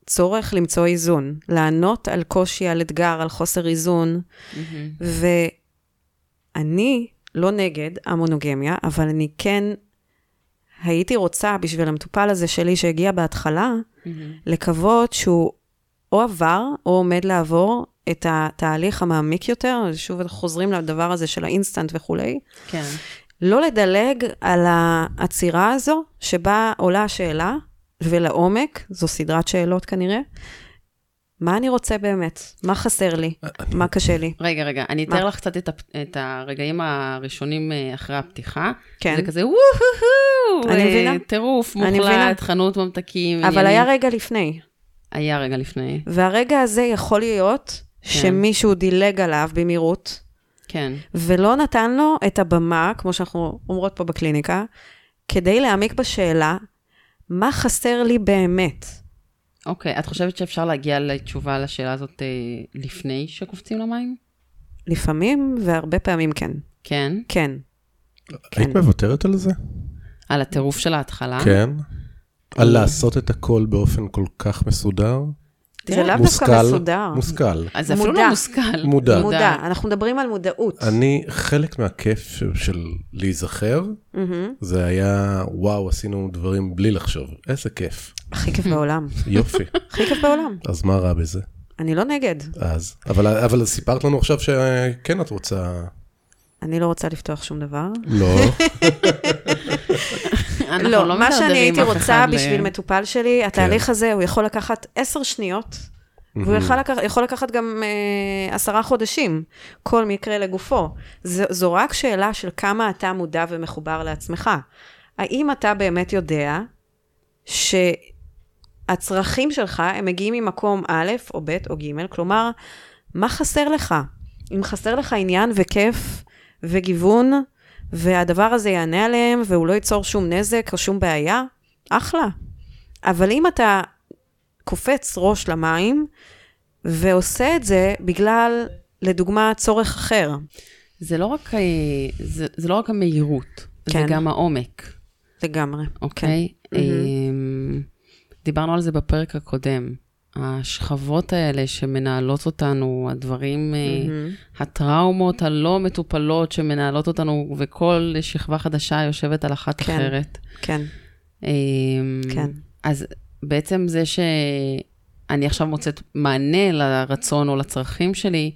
[SPEAKER 3] צורך למצוא איזון, לענות על קושי, על אתגר, על חוסר איזון, ואני לא נגד המונוגמיה, אבל אני כן הייתי רוצה בשביל המטופל הזה שלי שהגיע בהתחלה, לקוות שהוא או עבר או עומד לעבור את התהליך המעמיק יותר, שוב אנחנו חוזרים לדבר הזה של האינסטנט וכולי,
[SPEAKER 1] כן.
[SPEAKER 3] לא לדלג על העצירה הזו, שבה עולה השאלה, ולעומק, זו סדרת שאלות כנראה, מה אני רוצה באמת? מה חסר לי? מה קשה לי?
[SPEAKER 1] רגע, רגע, אני? אתאר לך קצת את, הפ- את הרגעים הראשונים אה, אחרי הפתיחה.
[SPEAKER 3] כן.
[SPEAKER 1] זה כזה וואו,
[SPEAKER 3] אני
[SPEAKER 1] אה,
[SPEAKER 3] מבינה.
[SPEAKER 1] טירוף
[SPEAKER 3] אני מבינה.
[SPEAKER 1] מוחלט, חנות ממתקים.
[SPEAKER 3] אבל
[SPEAKER 1] עניינים.
[SPEAKER 3] היה רגע לפני,
[SPEAKER 1] היה רגע לפני.
[SPEAKER 3] והרגע הזה יכול להיות
[SPEAKER 1] כן.
[SPEAKER 3] שמישהו דילג עליו במהירות,
[SPEAKER 1] כן.
[SPEAKER 3] ולא נתן לו את הבמה, כמו שאנחנו אומרות פה בקליניקה, כדי להעמיק בשאלה, מה חסר לי באמת?
[SPEAKER 1] אוקיי, את חושבת שאפשר להגיע לתשובה לשאלה הזאת אה, לפני שקופצים למים?
[SPEAKER 3] לפעמים, והרבה פעמים כן.
[SPEAKER 1] כן.
[SPEAKER 3] כן.
[SPEAKER 2] היית מוותרת על זה?
[SPEAKER 1] על הטירוף של ההתחלה?
[SPEAKER 2] כן. על לעשות את הכל באופן כל כך מסודר?
[SPEAKER 3] זה לאו דווקא מסודר.
[SPEAKER 2] מושכל.
[SPEAKER 1] אז אפילו. לא מושכל.
[SPEAKER 2] מודע.
[SPEAKER 3] מודע, אנחנו מדברים על מודעות.
[SPEAKER 2] אני, חלק מהכיף של- להיזכר. זה היה, וואו, עשינו דברים בלי לחשוב. איזה כיף.
[SPEAKER 3] הכי כיף בעולם.
[SPEAKER 2] יופי.
[SPEAKER 3] הכי כיף בעולם.
[SPEAKER 2] אז מה רע בזה?
[SPEAKER 3] אני לא נגד.
[SPEAKER 2] אז. אבל, אבל סיפרת לנו עכשיו שכן את רוצה...
[SPEAKER 3] אני לא רוצה לפתוח שום דבר.
[SPEAKER 2] לא.
[SPEAKER 1] אנחנו
[SPEAKER 3] לא,
[SPEAKER 1] לא
[SPEAKER 3] מה שאני הייתי
[SPEAKER 1] אף
[SPEAKER 3] רוצה
[SPEAKER 1] אחד ל-
[SPEAKER 3] בשביל מטופל שלי, התהליך הזה, הוא יכול לקחת עשר שניות, והוא יכול לקחת, יכול לקחת גם אה, עשרה חודשים, כל מקרה לגופו. זו, זו רק שאלה של כמה אתה מודע ומחובר לעצמך. האם אתה באמת יודע שהצרכים שלך, הם מגיעים ממקום א', או ב', או ג', כלומר, מה חסר לך? אם חסר לך עניין וכיף וגיוון, והדבר הזה יענה עליהם, והוא לא ייצור שום נזק או שום בעיה, אחלה. אבל אם אתה קופץ ראש למים, ועושה את זה בגלל, לדוגמה, צורך אחר.
[SPEAKER 1] זה לא רק, זה, זה לא רק המהירות, זה
[SPEAKER 3] כן.
[SPEAKER 1] גם העומק,
[SPEAKER 3] לגמרי.
[SPEAKER 1] אוקיי?
[SPEAKER 3] כן.
[SPEAKER 1] אמ, דיברנו על זה בפרק הקודם. השכבות האלה שמנהלות אותנו, הדברים, אה, הטראומות הלא מטופלות שמנהלות אותנו, וכל שכבה חדשה יושבת על אחת
[SPEAKER 3] כן.
[SPEAKER 1] אחרת.
[SPEAKER 3] כן,
[SPEAKER 1] אמ,
[SPEAKER 3] כן.
[SPEAKER 1] אז בעצם זה שאני עכשיו מוצאת מענה לרצון או לצרכים שלי,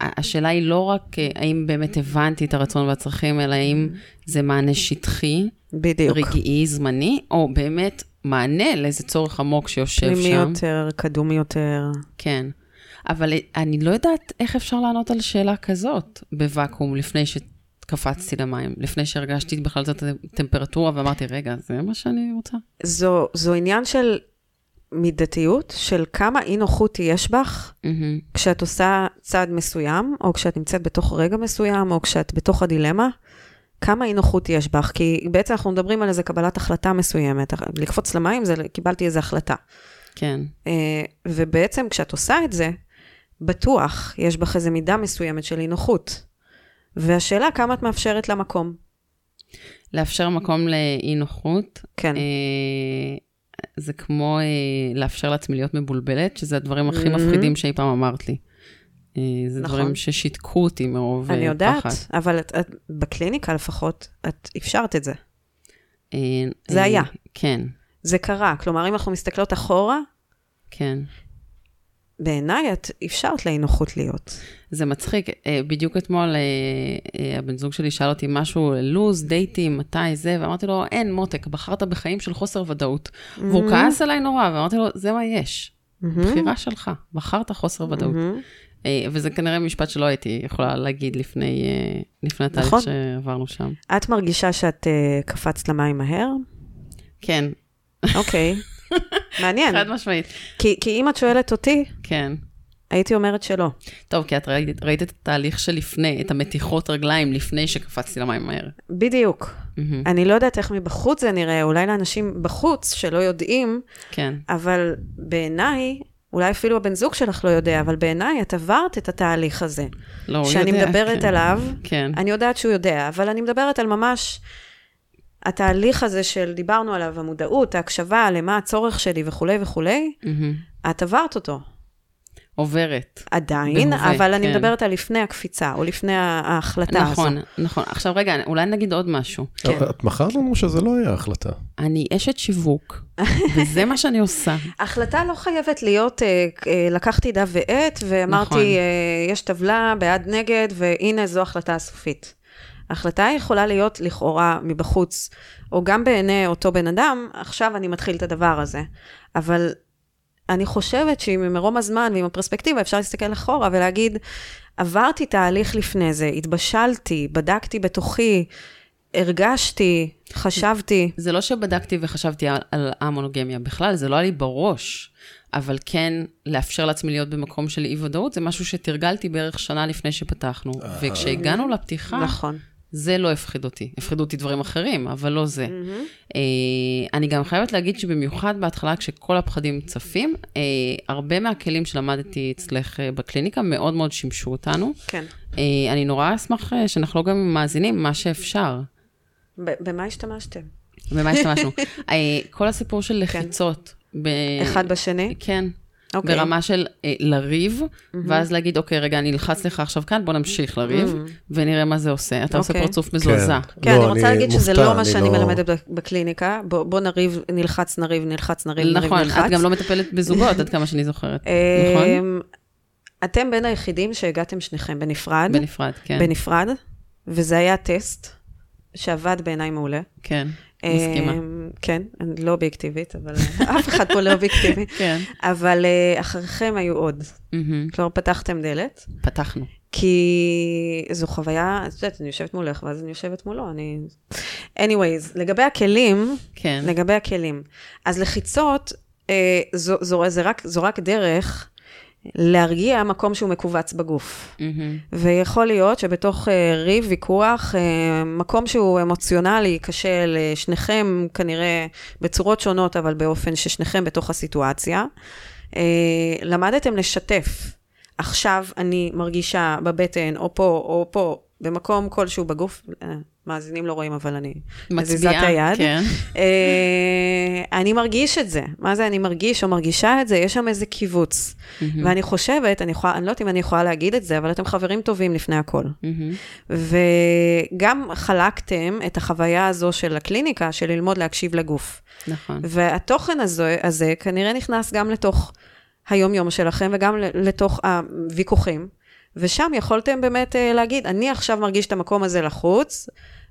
[SPEAKER 1] השאלה היא לא רק אה, האם באמת הבנתי את הרצון והצרכים, אלא האם זה מענה שטחי,
[SPEAKER 3] בדיוק.
[SPEAKER 1] רגעי, זמני, או באמת מענה לאיזה צורך עמוק שיושב
[SPEAKER 3] פנימי
[SPEAKER 1] שם.
[SPEAKER 3] יותר, קדום יותר.
[SPEAKER 1] כן. אבל אני לא יודעת איך אפשר לענות על שאלה כזאת בוואקום לפני שקפצתי למים, לפני שהרגשתי בכלל את הטמפרטורה ואמרתי, רגע, זה מה שאני רוצה?
[SPEAKER 3] זו, זו עניין של מידתיות, של כמה אי נוחות יש בך
[SPEAKER 1] מהמם.
[SPEAKER 3] כשאת עושה צעד מסוים, או כשאת נמצאת בתוך רגע מסוים, או כשאת בתוך הדילמה, כמה אי נוחות יש בך. כי בעצם אנחנו מדברים על איזה קבלת החלטה מסוימת. לקפוץ למים, זה קיבלתי איזו החלטה.
[SPEAKER 1] כן.
[SPEAKER 3] אה, ובעצם כשאת עושה את זה, בטוח יש בך איזו מידה מסוימת של אי נוחות. והשאלה כמה את מאפשרת למקום.
[SPEAKER 1] לאפשר מקום לאי נוחות,
[SPEAKER 3] כן.
[SPEAKER 1] אה, זה כמו אה, לאפשר לעצמי להיות מבולבלת, שזה הדברים הכי
[SPEAKER 3] Mhm.
[SPEAKER 1] מפחידים שאי פעם אמרת לי. אה, זה
[SPEAKER 3] נכון.
[SPEAKER 1] דברים ששיתקו אותי מרוב אה, פחד.
[SPEAKER 3] אני יודעת, אבל את, את, בקליניקה לפחות, את אפשרת את זה.
[SPEAKER 1] אה,
[SPEAKER 3] זה
[SPEAKER 1] אה,
[SPEAKER 3] היה.
[SPEAKER 1] כן,
[SPEAKER 3] זה קרה. כלומר, אם אנחנו מסתכלות אחורה,
[SPEAKER 1] כן.
[SPEAKER 3] בעיניי את אפשרת לאי נוחות להיות.
[SPEAKER 1] זה מצחיק, אה, בדיוק אתמול אה, אה, הבן זוג שלי שאל אותי משהו, לוז, דייטים, מתי זה, ואמרתי לו, אין, מותק, בחרת בחיים של חוסר ודאות. והוא כעס עליי נורא, ואמרתי לו, זה מה יש. בחירה שלך, בחרת חוסר ודאות.
[SPEAKER 3] מהמם.
[SPEAKER 1] אה, וזה כנראה משפט שלא הייתי יכולה להגיד לפני, אה, לפני התהליך
[SPEAKER 3] נכון.
[SPEAKER 1] שעברנו שם.
[SPEAKER 3] את מרגישה שאת uh, קפצת למים מהר?
[SPEAKER 1] כן,
[SPEAKER 3] אוקיי. מעניין.
[SPEAKER 1] חד משמעית.
[SPEAKER 3] כי, כי אם את שואלת אותי,
[SPEAKER 1] כן.
[SPEAKER 3] הייתי אומרת שלא.
[SPEAKER 1] טוב, כי את ראית, ראית את התהליך שלפני, את המתיחות רגליים לפני שקפצתי למים מהר.
[SPEAKER 3] בדיוק.
[SPEAKER 1] מהמם.
[SPEAKER 3] אני לא יודעת איך מבחוץ זה נראה, אולי לאנשים בחוץ שלא יודעים,
[SPEAKER 1] כן,
[SPEAKER 3] אבל בעיניי, אולי אפילו הבן זוג שלך לא יודע, אבל בעיניי את עברת את התהליך הזה.
[SPEAKER 1] לא, הוא
[SPEAKER 3] שאני
[SPEAKER 1] יודע,
[SPEAKER 3] מדברת
[SPEAKER 1] כן.
[SPEAKER 3] עליו,
[SPEAKER 1] כן,
[SPEAKER 3] אני יודעת שהוא יודע, אבל אני מדברת על ממש התהליך הזה של, דיברנו עליו, המודעות, ההקשבה, למה הצורך שלי וכולי וכולי,
[SPEAKER 1] מהמם.
[SPEAKER 3] את עברת אותו.
[SPEAKER 1] עוברת.
[SPEAKER 3] עדיין,
[SPEAKER 1] בהווה,
[SPEAKER 3] אבל אני
[SPEAKER 1] כן.
[SPEAKER 3] מדברת על לפני הקפיצה, או לפני ההחלטה הזו.
[SPEAKER 1] נכון, נכון. עכשיו רגע, אולי נגיד עוד משהו.
[SPEAKER 3] כן.
[SPEAKER 2] את מכרת לנו שזה לא היה החלטה.
[SPEAKER 1] אני אשת שיווק, וזה מה שאני עושה.
[SPEAKER 3] החלטה לא חייבת להיות, אה, אה, לקחתי דף ועט, ואמרתי,
[SPEAKER 1] נכון.
[SPEAKER 3] אה, יש טבלה בעד נגד, והנה זו החלטה הסופית. ההחלטה יכולה להיות לכאורה מבחוץ, או גם בעיני אותו בן אדם, עכשיו אני מתחיל את הדבר הזה. אבל אני חושבת שעם מרום הזמן ועם הפרספקטיבה אפשר להסתכל אחורה ולהגיד, עברתי תהליך לפני זה, התבשלתי, בדקתי בתוכי, הרגשתי, חשבתי.
[SPEAKER 1] זה לא שבדקתי וחשבתי על, על המונוגמיה, בכלל, זה לא היה לי בראש. אבל כן, לאפשר לעצמי להיות במקום של אי-ודאות, זה משהו שתרגלתי בערך שנה לפני שפתחנו. וכשהגענו לפתיחה,
[SPEAKER 3] נכון.
[SPEAKER 1] זה לא הפחיד אותי. הפחידו אותי דברים אחרים, אבל לא זה. אה, אני גם חייבת להגיד שבמיוחד בהתחלה, כשכל הפחדים צפים, אה, הרבה מהכלים שלמדתי אצלך אה, בקליניקה מאוד מאוד שימשו אותנו.
[SPEAKER 3] כן.
[SPEAKER 1] אני נורא אשמח שנחלוק גם עם מאזינים מה שאפשר.
[SPEAKER 3] במה השתמשתם?
[SPEAKER 1] במה השתמשנו? כל הסיפור של לחיצות. ב-
[SPEAKER 3] אחד בשני?
[SPEAKER 1] כן.
[SPEAKER 3] אוקיי.
[SPEAKER 1] ברמה של אה, לריב, ואז להגיד, אוקיי, רגע, אני אלחץ לך עכשיו כאן, בוא נמשיך לריב, ונראה מה זה עושה. אתה עושה
[SPEAKER 3] אוקיי.
[SPEAKER 1] פרצוף מזועזע.
[SPEAKER 3] כן,
[SPEAKER 2] לא,
[SPEAKER 3] אני רוצה להגיד שזה
[SPEAKER 2] מופתע,
[SPEAKER 3] לא מה
[SPEAKER 2] אני
[SPEAKER 3] שאני
[SPEAKER 2] לא-
[SPEAKER 3] מלמדת ב- בקליניקה. בוא בוא נריב, נלחץ, נריב, נלחץ, נריב, נריב,
[SPEAKER 1] נכון,
[SPEAKER 3] נלחץ.
[SPEAKER 1] את גם לא מטפלת בזוגות, עד כמה שאני זוכרת. נכון?
[SPEAKER 3] אמ, אתם בין היחידים שהגעתם שניכם בנפרד.
[SPEAKER 1] בנפרד, כן.
[SPEAKER 3] בנפרד, וזה היה טסט שעבד בעיניי מעולה.
[SPEAKER 1] כן, מסכימה.
[SPEAKER 3] אמ, כן, אני לא אובייקטיבית, אבל אף אחד פה לא אובייקטיבי.
[SPEAKER 1] כן.
[SPEAKER 3] אבל אה, אחריכם היו עוד. כלומר, פתחתם דלת,
[SPEAKER 1] פתחנו.
[SPEAKER 3] כי זו חוויה, את יודעת, אני יושבת מולך, ואז אני יושבת מולו, אני... anyways, לגבי הכלים,
[SPEAKER 1] כן.
[SPEAKER 3] לגבי הכלים. אז לחיצות, אה, זו, זו, זה רק, זו רק דרך להרגיע מקום שהוא מכווץ בגוף.
[SPEAKER 1] מהמם.
[SPEAKER 3] ויכול להיות שבתוך אה, ריב, ויכוח, אה, מקום שהוא אמוציונלי, קשה לשניכם כנראה בצורות שונות, אבל באופן ששניכם בתוך הסיטואציה, אה, למדתם לשתף. עכשיו אני מרגישה בבטן, או פה, או פה, במקום כלשהו בגוף, אה, מאזינים לא רואים, אבל אני
[SPEAKER 1] מצביעה,
[SPEAKER 3] היד.
[SPEAKER 1] כן.
[SPEAKER 3] אה, אני מרגיש את זה. מה זה אני מרגיש או מרגישה את זה? יש שם איזה קיבוץ. ואני חושבת, אני, יכולה, אני לא יודעת אם אני יכולה להגיד את זה, אבל אתם חברים טובים לפני הכל. וגם חלקתם את החוויה הזו של הקליניקה, של ללמוד להקשיב לגוף.
[SPEAKER 1] נכון.
[SPEAKER 3] והתוכן הזה, הזה כנראה נכנס גם לתוך היום-יום שלכם וגם לתוך הוויכוחים. ושם יכולתם באמת אה, להגיד, אני עכשיו מרגיש את המקום הזה לחוץ,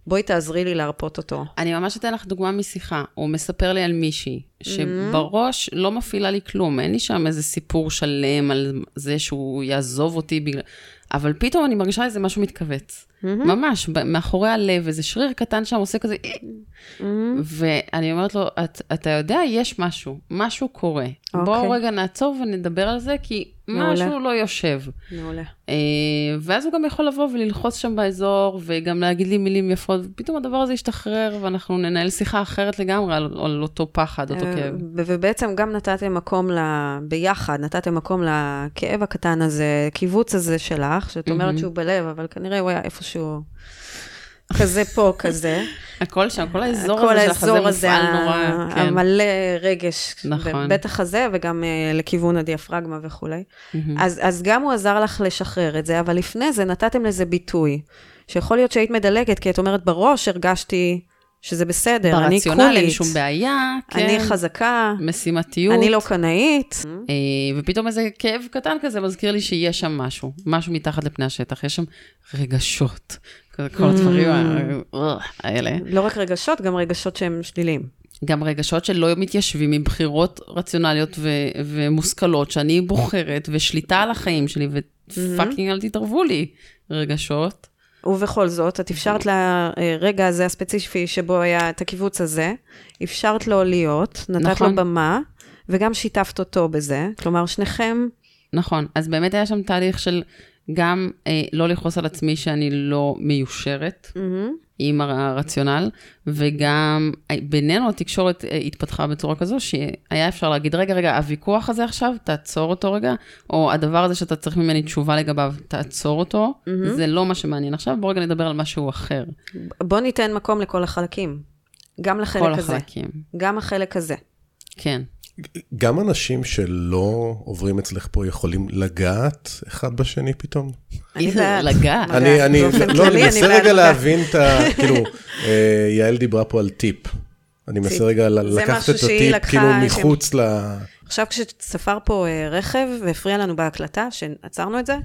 [SPEAKER 3] בואי תעזרי לי להרפות אותו.
[SPEAKER 1] אני ממש אתן לך דוגמה משיחה. הוא מספר לי על מישהי, שבראש לא מפעילה לי כלום, אין לי שם איזה סיפור שלם על זה שהוא יעזוב אותי בגלל... אבל פתאום אני מרגישה איזה משהו מתכווץ. ממש, ב- מאחורי הלב, איזה שריר קטן שם עושה כזה... ואני אומרת לו, "את- אתה יודע, יש משהו, משהו קורה. בואו
[SPEAKER 3] אוקיי.
[SPEAKER 1] רגע נעצור ונדבר על זה, כי
[SPEAKER 3] מעולה.
[SPEAKER 1] משהו לא יושב.
[SPEAKER 3] מעולה.
[SPEAKER 1] אה, ואז הוא גם יכול לבוא וללחוץ שם באזור, וגם להגיד לי מילים יפות, ופתאום הדבר הזה ישתחרר, ואנחנו ננהל שיחה אחרת לגמרי על, על אותו פחד, אותו
[SPEAKER 3] אה,
[SPEAKER 1] כאב.
[SPEAKER 3] ובעצם גם נתתם מקום ל... ביחד, נתתם מקום לכאב הקטן הזה, קיבוץ הזה שלך, שאת אומרת שהוא בלב, אבל כנראה הוא היה איפשהו כזה פה, כזה.
[SPEAKER 1] הכל שם, כל האזור
[SPEAKER 3] כל
[SPEAKER 1] הזה של החזה מופעל נורא, כן.
[SPEAKER 3] המלא רגש,
[SPEAKER 1] נכון.
[SPEAKER 3] בטח הזה, וגם אה, לכיוון הדיאפרגמה וכולי. אז, אז גם הוא עזר לך לשחרר את זה, אבל לפני זה נתתם לזה ביטוי, שיכול להיות שהיית מדלגת, כי את אומרת, בראש הרגשתי שזה בסדר, אני
[SPEAKER 1] ברציונל אין
[SPEAKER 3] קולית,
[SPEAKER 1] שום בעיה, כן.
[SPEAKER 3] אני חזקה,
[SPEAKER 1] מסימתיות.
[SPEAKER 3] אני לא קנאית.
[SPEAKER 1] אה, ופתאום איזה כאב קטן כזה מזכיר לי שיש שם משהו, משהו מתחת לפני השטח, יש שם רגשות. כל- הדברים ה- האלה.
[SPEAKER 3] לא רק רגשות, גם רגשות שהם שליליים.
[SPEAKER 1] גם רגשות שלא מתיישבים עם בחירות רציונליות ו- ומושכלות שאני בוחרת, ושליטה על החיים שלי, ופאקינג אל תתערבו לי רגשות.
[SPEAKER 3] ובכל זאת, את אפשרת לרגע הזה הספציפי שבו היה את הקיבוץ הזה, אפשרת לו להיות, נתת
[SPEAKER 1] נכון.
[SPEAKER 3] לו במה, וגם שיתפת אותו בזה. כלומר, שניכם,
[SPEAKER 1] נכון, אז באמת היה שם תהליך של גם אה, לא לכעוס על עצמי שאני לא מיושרת עם הרציונל, וגם אה, בינינו התקשורת אה, התפתחה בצורה כזו שהיה אפשר להגיד, רגע, רגע, הוויכוח הזה עכשיו, תעצור אותו רגע, או הדבר הזה שאתה צריך ממני תשובה לגביו, תעצור אותו, זה לא מה שמעניין עכשיו, בוא רגע נדבר על משהו אחר.
[SPEAKER 3] בוא ניתן מקום לכל החלקים. גם לחלק
[SPEAKER 1] כל
[SPEAKER 3] הזה.
[SPEAKER 1] החלקים.
[SPEAKER 3] גם החלק הזה.
[SPEAKER 1] כן.
[SPEAKER 2] גם אנשים שלא עוברים אצלך פה יכולים לגעת אחד בשני פתאום?
[SPEAKER 1] לגעת.
[SPEAKER 2] אני, אני, לא, אני מנסה רגע. להבין את ה... כאילו, אה, יעל דיברה פה על טיפ. אני מנסה. רגע לקחת את הטיפ, כאילו, מחוץ ל...
[SPEAKER 3] עכשיו כשספר פה אה, רכב והפריע לנו בהקלטה, שעצרנו את זה,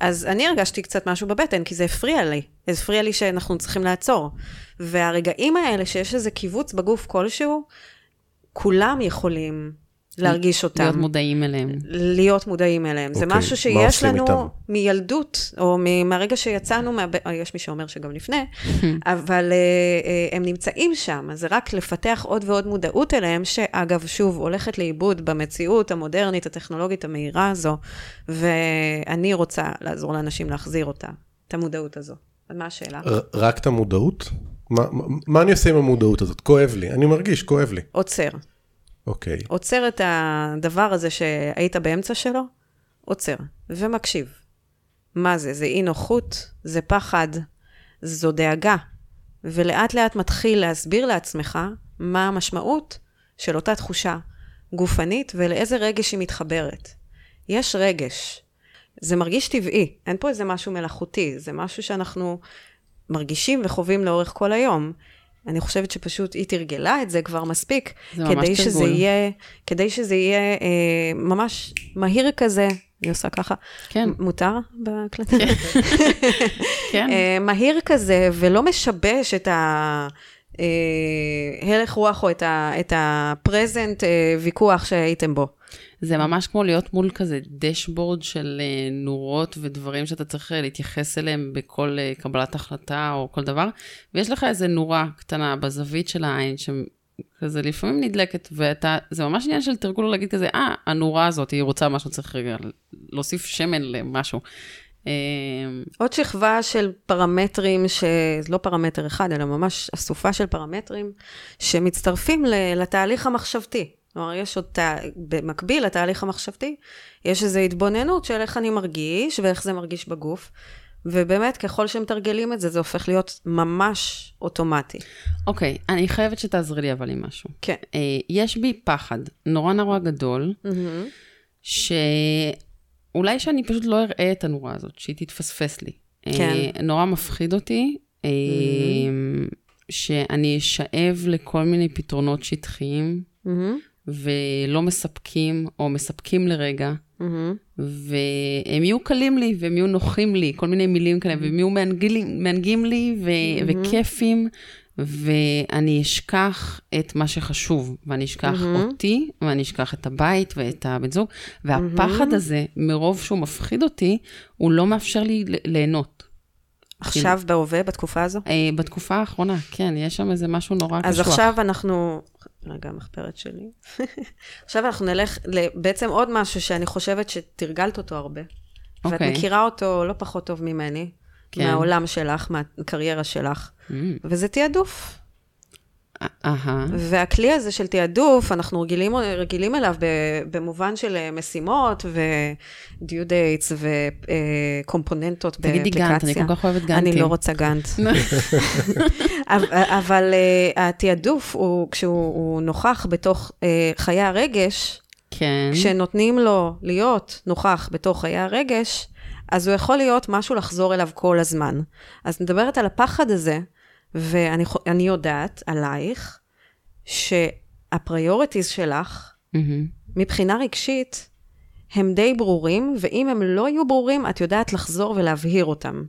[SPEAKER 3] אז אני הרגשתי קצת משהו בבטן, כי זה הפריע לי. זה הפריע לי שאנחנו צריכים לעצור. והרגעים האלה שיש איזה קיבוץ בגוף כלשהו, כולם יכולים להרגיש אותם.
[SPEAKER 1] להיות מודעים אליהם.
[SPEAKER 3] להיות מודעים אליהם. זה
[SPEAKER 2] אוקיי,
[SPEAKER 3] משהו
[SPEAKER 2] מה
[SPEAKER 3] שיש לנו
[SPEAKER 2] איתם?
[SPEAKER 3] מילדות, או מהרגע שיצאנו, מהב... אה, יש מי שאומר שגם לפני, אבל אה, אה, הם נמצאים שם, אז זה רק לפתח עוד ועוד מודעות אליהם, שאגב, שוב, הולכת לאיבוד במציאות המודרנית, הטכנולוגית המהירה הזו, ואני רוצה לעזור לאנשים להחזיר אותה, את המודעות הזו. אז מה השאלה?
[SPEAKER 2] ר- רק את המודעות? מה, מה, אני עושה עם המודעות הזאת? כואב לי, אני מרגיש, כואב לי.
[SPEAKER 3] עוצר.
[SPEAKER 2] אוקיי.
[SPEAKER 3] עוצר את הדבר הזה שהיית באמצע שלו, עוצר, ומקשיב. מה זה? זה אי נוחות? זה פחד? זו דאגה. ולאט לאט מתחיל להסביר לעצמך מה המשמעות של אותה תחושה גופנית ולאיזה רגש היא מתחברת. יש רגש. זה מרגיש טבעי, אין פה איזה משהו מלאכותי, זה משהו שאנחנו מרגישים וחווים לאורך כל היום. אני חושבת שפשוט היא תרגלה את זה כבר מספיק,
[SPEAKER 1] זה
[SPEAKER 3] כדי שזה
[SPEAKER 1] תרגול.
[SPEAKER 3] יהיה, כדי שזה יהיה אה, ממש מהיר כזה, אני עושה ככה,
[SPEAKER 1] כן.
[SPEAKER 3] מותר בהקלטה?
[SPEAKER 1] כן.
[SPEAKER 3] אה, מהיר כזה, ולא משבש את ה... אה, הלך רוח או את ה- את הפרזנט אה, ויכוח שהייתם בו.
[SPEAKER 1] זה ממש כמו להיות מול כזה דשבורד של אה, נורות ודברים שאתה צריך אה, להתייחס אליהם בכל אה, קבלת החלטה או כל דבר, ויש לך איזה נורה קטנה בזווית של העין, שכזה לפעמים נדלקת, ואתה, זה ממש עניין של תרגול להגיד כזה, אה, הנורה הזאת, היא רוצה משהו, צריך רגע להוסיף שמן למשהו. אה,
[SPEAKER 3] עוד שכבה של פרמטרים, שזה לא פרמטר אחד, אלא ממש אסופה של פרמטרים, שמצטרפים לתהליך המחשבתי. כלומר, יש עוד, תה- במקביל לתהליך המחשבתי, יש איזו התבוננות של איך אני מרגיש ואיך זה מרגיש בגוף. ובאמת, ככל שמתרגלים את זה, זה הופך להיות ממש אוטומטי.
[SPEAKER 1] אוקיי, אני חייבת שתעזרי לי אבל עם משהו.
[SPEAKER 3] כן.
[SPEAKER 1] אה, יש בי פחד נורא נורא גדול, שאולי שאני פשוט לא אראה את הנורה הזאת, שהיא תתפספס לי.
[SPEAKER 3] כן.
[SPEAKER 1] אה, נורא מפחיד אותי, אה, שאני אשאב לכל מיני פתרונות שטחיים
[SPEAKER 3] מהמם,
[SPEAKER 1] ולא מספקים, או מספקים לרגע,
[SPEAKER 3] מהמם.
[SPEAKER 1] והם יהיו קלים לי, והם יהיו נוחים לי, כל מיני מילים כאלה, והם יהיו מענגים לי, ו- וכיפים, ואני אשכח את מה שחשוב, ואני אשכח אותי, ואני אשכח את הבית ואת הבן זוג, והפחד הזה, מרוב שהוא מפחיד אותי, הוא לא מאפשר לי ליהנות.
[SPEAKER 3] עכשיו בהווה, בתקופה הזו?
[SPEAKER 1] אה, בתקופה האחרונה, כן, יש שם איזה משהו נורא קשוח.
[SPEAKER 3] אז עכשיו אנחנו... רגע, המחברת שלי. עכשיו אנחנו נלך לבעצם עוד משהו שאני חושבת שתרגלת אותו הרבה. ואת
[SPEAKER 1] אוקיי.
[SPEAKER 3] מכירה אותו לא פחות טוב ממני,
[SPEAKER 1] כן.
[SPEAKER 3] מהעולם שלך, מהקריירה שלך,
[SPEAKER 1] Mm,
[SPEAKER 3] וזה תעדוף.
[SPEAKER 1] אה, אהה,
[SPEAKER 3] והכלי הזה של תעדוף, אנחנו רגילים, רגילים אליו במובן של אה, משימות ו-due dates וקומפוננטות
[SPEAKER 1] תגידי
[SPEAKER 3] באפליקציה.
[SPEAKER 1] גאנט, אני כל כך אוהבת גאנטים.
[SPEAKER 3] אני לא רוצה גאנט. אבל, uh, התעדוף, הוא, כשהוא הוא נוכח בתוך חיי הרגש,
[SPEAKER 1] כן.
[SPEAKER 3] כשנותנים לו להיות נוכח בתוך חיי הרגש, אז הוא יכול להיות משהו לחזור אליו כל הזמן. אז מדברת על הפחד הזה, ואני יודעת עלייך, שה priorities שלך,
[SPEAKER 1] מהמם.
[SPEAKER 3] מבחינה רגשית, הם די ברורים, ואם הם לא יהיו ברורים, את יודעת לחזור ולהבהיר אותם.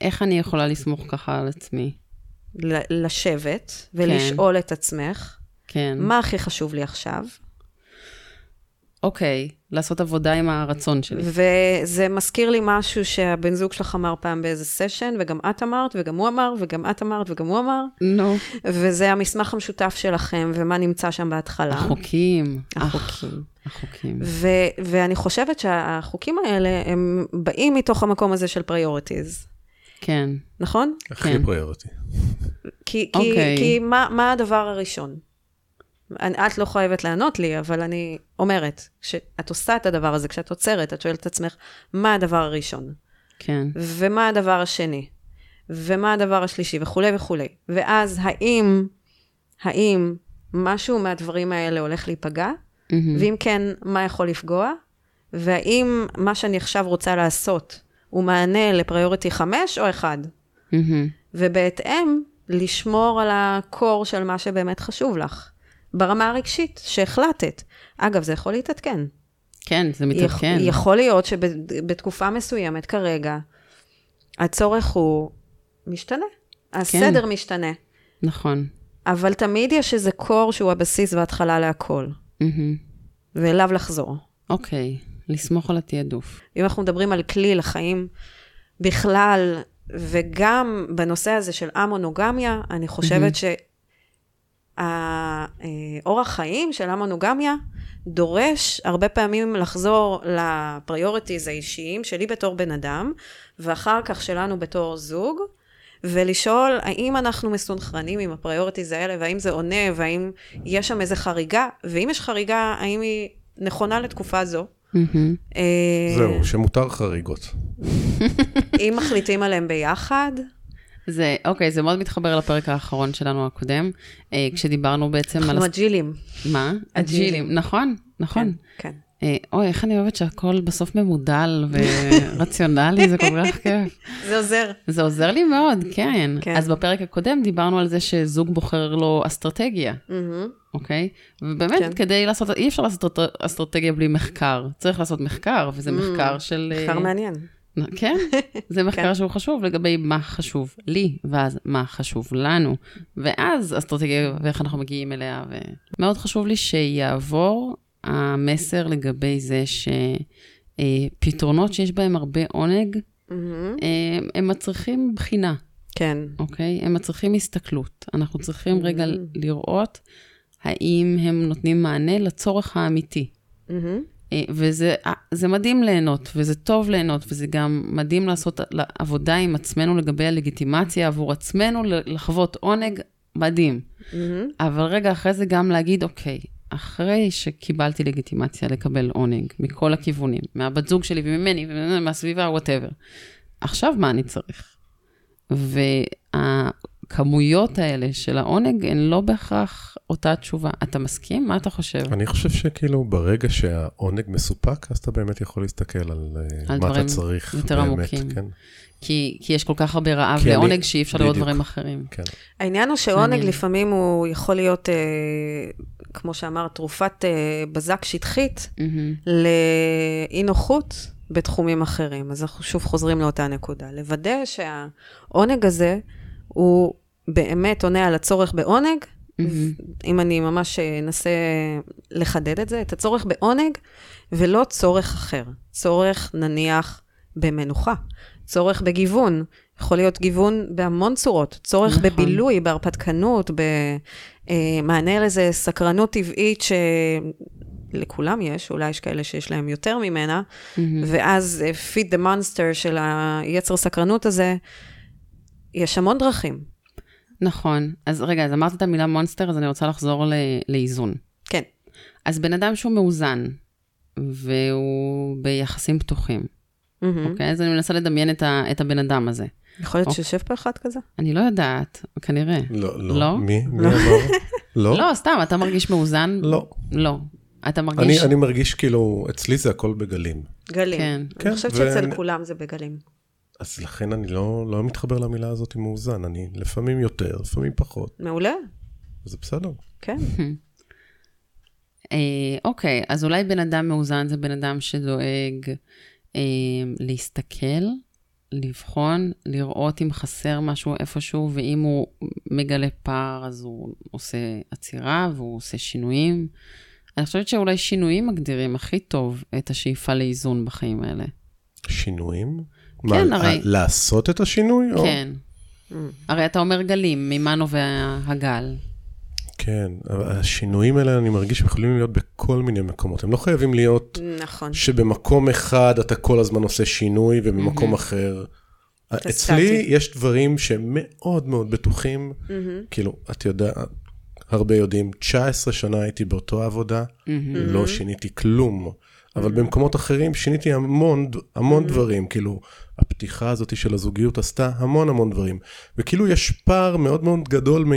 [SPEAKER 1] איך אני יכולה לסמוך ככה על עצמי?
[SPEAKER 3] לשבת ולשאול את עצמך,
[SPEAKER 1] כן.
[SPEAKER 3] מה הכי חשוב לי עכשיו?
[SPEAKER 1] אוקיי, לעשות עבודה עם הרצון שלי.
[SPEAKER 3] וזה מזכיר לי משהו שהבן זוג שלך אמר פעם באיזה session, וגם את אמרת, וגם הוא אמר, וגם את אמרת, וגם הוא אמר,
[SPEAKER 1] נו,
[SPEAKER 3] וזה המסמך המשותף שלכם, ומה נמצא שם בהתחלה.
[SPEAKER 1] החוקים.
[SPEAKER 3] החוקים.
[SPEAKER 1] החוקים.
[SPEAKER 3] ו- ואני חושבת שהחוקים האלה, הם באים מתוך המקום הזה של priorities,
[SPEAKER 1] כן.
[SPEAKER 3] נכון?
[SPEAKER 2] הכי
[SPEAKER 1] כן.
[SPEAKER 2] priority.
[SPEAKER 3] כי,
[SPEAKER 1] אוקיי.
[SPEAKER 3] כי, כי מה, מה הדבר הראשון? אני, את לא חייבת לענות לי, אבל אני אומרת, כשאת עושה את הדבר הזה, כשאת עוצרת, את שואלת את עצמך, מה הדבר הראשון?
[SPEAKER 1] כן.
[SPEAKER 3] ומה הדבר השני? ומה הדבר השלישי? וכולי וכולי. ואז האם, האם משהו מהדברים האלה הולך להיפגע?
[SPEAKER 1] מהמם.
[SPEAKER 3] ואם כן, מה יכול לפגוע? והאם מה שאני עכשיו רוצה לעשות הוא מענה לפריוריטי 5 או 1?
[SPEAKER 1] מהמם.
[SPEAKER 3] ובהתאם, לשמור על הקור של מה שבאמת חשוב לך. ברמה הרגשית, שהחלטת. אגב, זה יכול להתעדכן.
[SPEAKER 1] כן, זה
[SPEAKER 3] יכ-
[SPEAKER 1] מתעדכן.
[SPEAKER 3] יכול להיות שבתקופה מסוימת כרגע, הצורך הוא משתנה. הסדר
[SPEAKER 1] כן.
[SPEAKER 3] משתנה.
[SPEAKER 1] נכון.
[SPEAKER 3] אבל תמיד יש איזה קור שהוא הבסיס וההתחלה להכל.
[SPEAKER 1] מהמם.
[SPEAKER 3] ואליו לחזור.
[SPEAKER 1] אוקיי, לסמוך על התעדוף.
[SPEAKER 3] אם אנחנו מדברים על כלי לחיים בכלל, וגם בנושא הזה של המונוגמיה, אני חושבת שהאורח חיים של המונוגמיה דורש הרבה פעמים לחזור לפריוריטיז האישיים שלי בתור בן אדם, ואחר כך שלנו בתור זוג, ולשאול האם אנחנו מסונכרנים עם ה priorities האלה, והאם זה עונה, והאם יש שם איזה חריגה, ואם יש חריגה, האם היא נכונה לתקופה זו. אה,
[SPEAKER 2] זהו, שמותר חריגות.
[SPEAKER 3] אם מחליטים עליהם ביחד,
[SPEAKER 1] זה, אוקיי, זה מאוד מתחבר לפרק האחרון שלנו הקודם, אה, כשדיברנו בעצם על...
[SPEAKER 3] אנחנו agileים.
[SPEAKER 1] מה? agileים, נכון, נכון.
[SPEAKER 3] כן.
[SPEAKER 1] אה, אוי, איך אני אוהבת שהכל בסוף ממודל ורציונלי, זה כל כך כיף.
[SPEAKER 3] זה עוזר.
[SPEAKER 1] זה עוזר לי מאוד, כן.
[SPEAKER 3] כן.
[SPEAKER 1] אז בפרק הקודם דיברנו על זה שזוג בוחר לו אסטרטגיה. אוקיי? ובאמת,
[SPEAKER 3] כן.
[SPEAKER 1] כדי לעשות, אי אפשר לעשות אסטרטגיה בלי מחקר. צריך לעשות מחקר, וזה מחקר של... אה,
[SPEAKER 3] מחקר מעניין.
[SPEAKER 1] כן, זה מחקר
[SPEAKER 3] כן.
[SPEAKER 1] שהוא חשוב לגבי מה חשוב לי, ואז מה חשוב לנו, ואז אסטרטגיה ואיך אנחנו מגיעים אליה. ומאוד חשוב לי שיעבור המסר לגבי זה שפתרונות שיש בהם הרבה עונג,
[SPEAKER 3] מהמם.
[SPEAKER 1] אה, הם מצריכים בחינה,
[SPEAKER 3] כן.
[SPEAKER 1] אוקיי? הם מצריכים הסתכלות. אנחנו צריכים רגע לראות האם הם נותנים מענה לצורך האמיתי.
[SPEAKER 3] מהמם.
[SPEAKER 1] וזה אה, מדהים ליהנות, וזה טוב ליהנות, וזה גם מדהים לעשות עבודה עם עצמנו לגבי הלגיטימציה עבור עצמנו, לחוות עונג, מדהים.
[SPEAKER 3] מהמם.
[SPEAKER 1] אבל רגע אחרי זה גם להגיד, אוקיי, אחרי שקיבלתי לגיטימציה לקבל עונג מכל הכיוונים, מהבת זוג שלי וממני ומהסביבה, וואטאבר, עכשיו מה אני צריך? והכמויות האלה של העונג הן לא בהכרח אותה תשובה. אתה מסכים? מה אתה חושב?
[SPEAKER 2] אני חושב שכאילו ברגע שהעונג מסופק, אז אתה באמת יכול להסתכל על, אה,
[SPEAKER 1] על
[SPEAKER 2] מה אתה צריך.
[SPEAKER 1] יותר
[SPEAKER 2] באמת,
[SPEAKER 1] עמוקים.
[SPEAKER 2] כן,
[SPEAKER 1] כי, כי יש כל כך הרבה רעב
[SPEAKER 2] כי אני-
[SPEAKER 1] לעונג שאי אפשר לראות. דברים אחרים.
[SPEAKER 2] כן.
[SPEAKER 3] העניין הוא שעונג
[SPEAKER 1] מעניין.
[SPEAKER 3] לפעמים הוא יכול להיות, אה, כמו שאמרת, תרופת אה, בזק שטחית
[SPEAKER 1] מהמם.
[SPEAKER 3] לאי נוחות בתחומים אחרים. אז אנחנו שוב חוזרים לאותה נקודה. לוודא שהעונג הזה הוא באמת עונה על הצורך בעונג,
[SPEAKER 1] מהמם.
[SPEAKER 3] אם אני ממש אנסה לחדד את זה, את הצורך בעונג, ולא צורך אחר. צורך, נניח, במנוחה. צורך בגיוון. יכול להיות גיוון בהמון צורות. צורך
[SPEAKER 1] נכון.
[SPEAKER 3] בבילוי, בהרפתקנות, במענה לאיזה סקרנות טבעית שלכולם יש, אולי יש כאלה שיש להם יותר ממנה,
[SPEAKER 1] מהמם.
[SPEAKER 3] ואז פיד דה מונסטר של היצר סקרנות הזה, יש המון דרכים.
[SPEAKER 1] נכון. אז רגע, אז אמרת את המילה מונסטר, אז אני רוצה לחזור ל- לאיזון.
[SPEAKER 3] כן.
[SPEAKER 1] אז בן אדם שהוא מאוזן, והוא ביחסים פתוחים,
[SPEAKER 3] מהמם.
[SPEAKER 1] אוקיי? אז אני מנסה לדמיין את, ה, את הבן אדם הזה.
[SPEAKER 3] יכול להיות
[SPEAKER 1] אוקיי.
[SPEAKER 3] שיושב פה אחד כזה?
[SPEAKER 1] אני לא יודעת, כנראה.
[SPEAKER 2] לא, לא.
[SPEAKER 1] לא?
[SPEAKER 2] מי? מי אמר? לא?
[SPEAKER 1] לא, סתם, אתה מרגיש מאוזן?
[SPEAKER 2] לא.
[SPEAKER 1] לא. אתה
[SPEAKER 2] אני,
[SPEAKER 1] מרגיש...
[SPEAKER 2] אני מרגיש כאילו, אצלי זה הכל בגלים.
[SPEAKER 3] גלים.
[SPEAKER 1] כן.
[SPEAKER 2] כן,
[SPEAKER 3] אני חושבת
[SPEAKER 2] ו-
[SPEAKER 3] שאצל כולם זה בגלים.
[SPEAKER 2] אז לכן אני לא, לא מתחבר למילה הזאת עם מאוזן. אני לפעמים יותר, לפעמים פחות.
[SPEAKER 3] מעולה,
[SPEAKER 2] זה בסדר.
[SPEAKER 3] כן.
[SPEAKER 1] אה, אוקיי, אז אולי בן אדם מאוזן זה בן אדם שדואג אה, להסתכל, לבחון, לראות אם חסר משהו איפשהו, ואם הוא מגלה פער, אז הוא עושה עצירה והוא עושה שינויים. אני חושבת שאולי שינויים מגדירים הכי טוב את השאיפה לאיזון בחיים האלה.
[SPEAKER 2] שינויים?
[SPEAKER 1] כן,
[SPEAKER 2] מה,
[SPEAKER 1] הרי-
[SPEAKER 2] לעשות את השינוי? או-
[SPEAKER 1] כן. הרי אתה אומר גלים, ממה נובע הגל?
[SPEAKER 2] כן, השינויים האלה אני מרגיש שהם יכולים להיות בכל מיני מקומות. הם לא חייבים להיות
[SPEAKER 3] נכון.
[SPEAKER 2] שבמקום אחד אתה כל הזמן עושה שינוי ובמקום אחר.
[SPEAKER 3] אתה
[SPEAKER 2] אצלי. יש דברים שהם מאוד מאוד בטוחים, כאילו, את יודעת, הרבה יודעים, 19 שנה הייתי באותו עבודה, לא שיניתי כלום. אבל במקומות אחרים שיניתי המון, המון דברים, כאילו, הפתיחה הזאת של הזוגיות עשתה המון המון דברים. וכאילו יש פער מאוד מאוד גדול מ,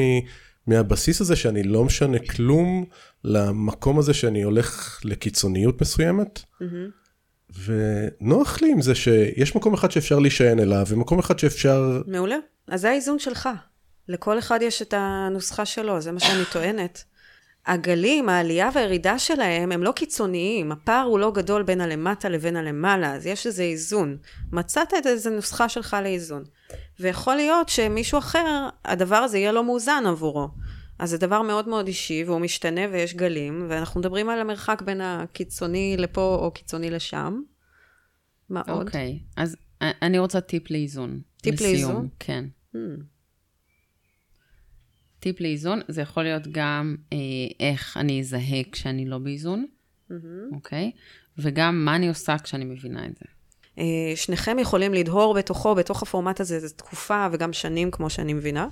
[SPEAKER 2] מהבסיס הזה שאני לא משנה כלום למקום הזה שאני הולך לקיצוניות מסוימת. ונוח לי עם זה שיש מקום אחד שאפשר להישען אליו, ומקום אחד שאפשר...
[SPEAKER 3] מעולה. אז זה האיזון שלך. לכל אחד יש את הנוסחה שלו, זה מה שאני טוענת. הגלים, העלייה והירידה שלהם, הם לא קיצוניים. הפער הוא לא גדול בין הלמטה לבין הלמעלה, אז יש איזה איזון. מצאת את איזה נוסחה שלך לאיזון. ויכול להיות שמישהו אחר, הדבר הזה יהיה לא מאוזן עבורו. אז זה דבר מאוד מאוד אישי, והוא משתנה ויש גלים, ואנחנו מדברים על המרחק בין הקיצוני לפה או קיצוני לשם. מה עוד?
[SPEAKER 1] אוקיי, אז אני רוצה טיפ לאיזון.
[SPEAKER 3] טיפ
[SPEAKER 1] לסיום,
[SPEAKER 3] לאיזון?
[SPEAKER 1] כן.
[SPEAKER 3] Hmm.
[SPEAKER 1] טיפ לאיזון, זה יכול להיות גם אה, איך אני אזהה כשאני לא באיזון, אוקיי? וגם מה אני עושה כשאני מבינה את זה.
[SPEAKER 3] אה, שניכם יכולים לדהור בתוכו, בתוך הפורמט הזה, זו תקופה וגם שנים, כמו שאני מבינה.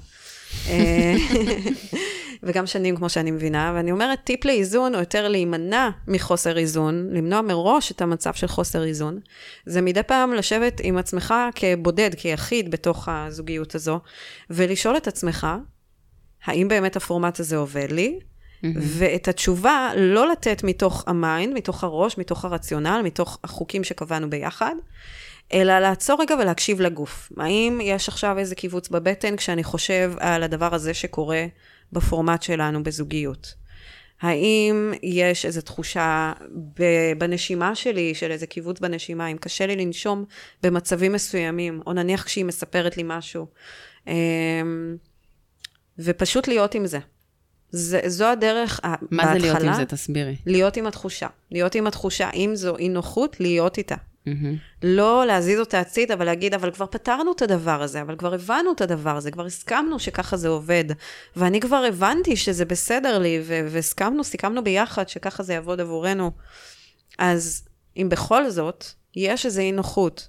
[SPEAKER 3] אה, וגם שנים, כמו שאני מבינה. ואני אומרת, טיפ לאיזון, או יותר להימנע מחוסר איזון, למנוע מראש את המצב של חוסר איזון, זה מדי פעם לשבת עם עצמך כבודד, כיחיד בתוך הזוגיות הזו, ולשאול את עצמך, האם באמת הפורמט הזה עובד לי? ואת התשובה לא לתת מתוך ה mind, מתוך הראש, מתוך הרציונל, מתוך החוקים שקבענו ביחד, אלא לעצור רגע ולהקשיב לגוף. האם יש עכשיו איזה כיווץ בבטן כשאני חושב על הדבר הזה שקורה בפורמט שלנו בזוגיות? האם יש איזו תחושה בנשימה שלי, של איזה כיווץ בנשימה, אם קשה לי לנשום במצבים מסוימים, או נניח כשהיא מספרת לי משהו. ופשוט להיות עם זה. זה, זו הדרך
[SPEAKER 1] מה
[SPEAKER 3] בהתחלה.
[SPEAKER 1] זה להיות עם זה? תסבירי.
[SPEAKER 3] להיות עם התחושה. להיות עם התחושה, אם זו אי נוחות, להיות איתה.
[SPEAKER 1] מהמם.
[SPEAKER 3] לא להזיז אותה הצידה, אבל להגיד, אבל כבר פתרנו את הדבר הזה, אבל כבר הבנו את הדבר הזה, כבר הסכמנו שככה זה עובד. ואני כבר הבנתי שזה בסדר לי, והסכמנו, סיכמנו ביחד שככה זה יעבוד עבורנו. אז אם בכל זאת, יש איזו אי נוחות,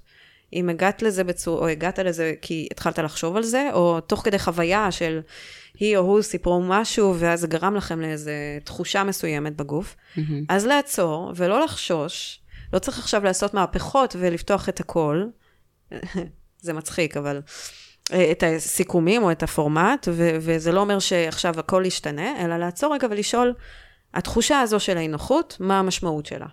[SPEAKER 3] אם הגעת לזה בצורה, או הגעת לזה כי התחלת לחשוב על זה, או תוך כדי חוויה של היא או הוא סיפרו משהו, ואז זה גרם לכם לאיזו תחושה מסוימת בגוף,
[SPEAKER 1] מהמם.
[SPEAKER 3] אז לעצור ולא לחשוש. לא צריך עכשיו לעשות מהפכות ולפתוח את הכל. זה מצחיק, אבל... אה, את הסיכומים או את הפורמט, ו- וזה לא אומר שעכשיו הכל ישתנה, אלא לעצור רגע ולשאול, התחושה הזו של האי נוחות, מה המשמעות שלה?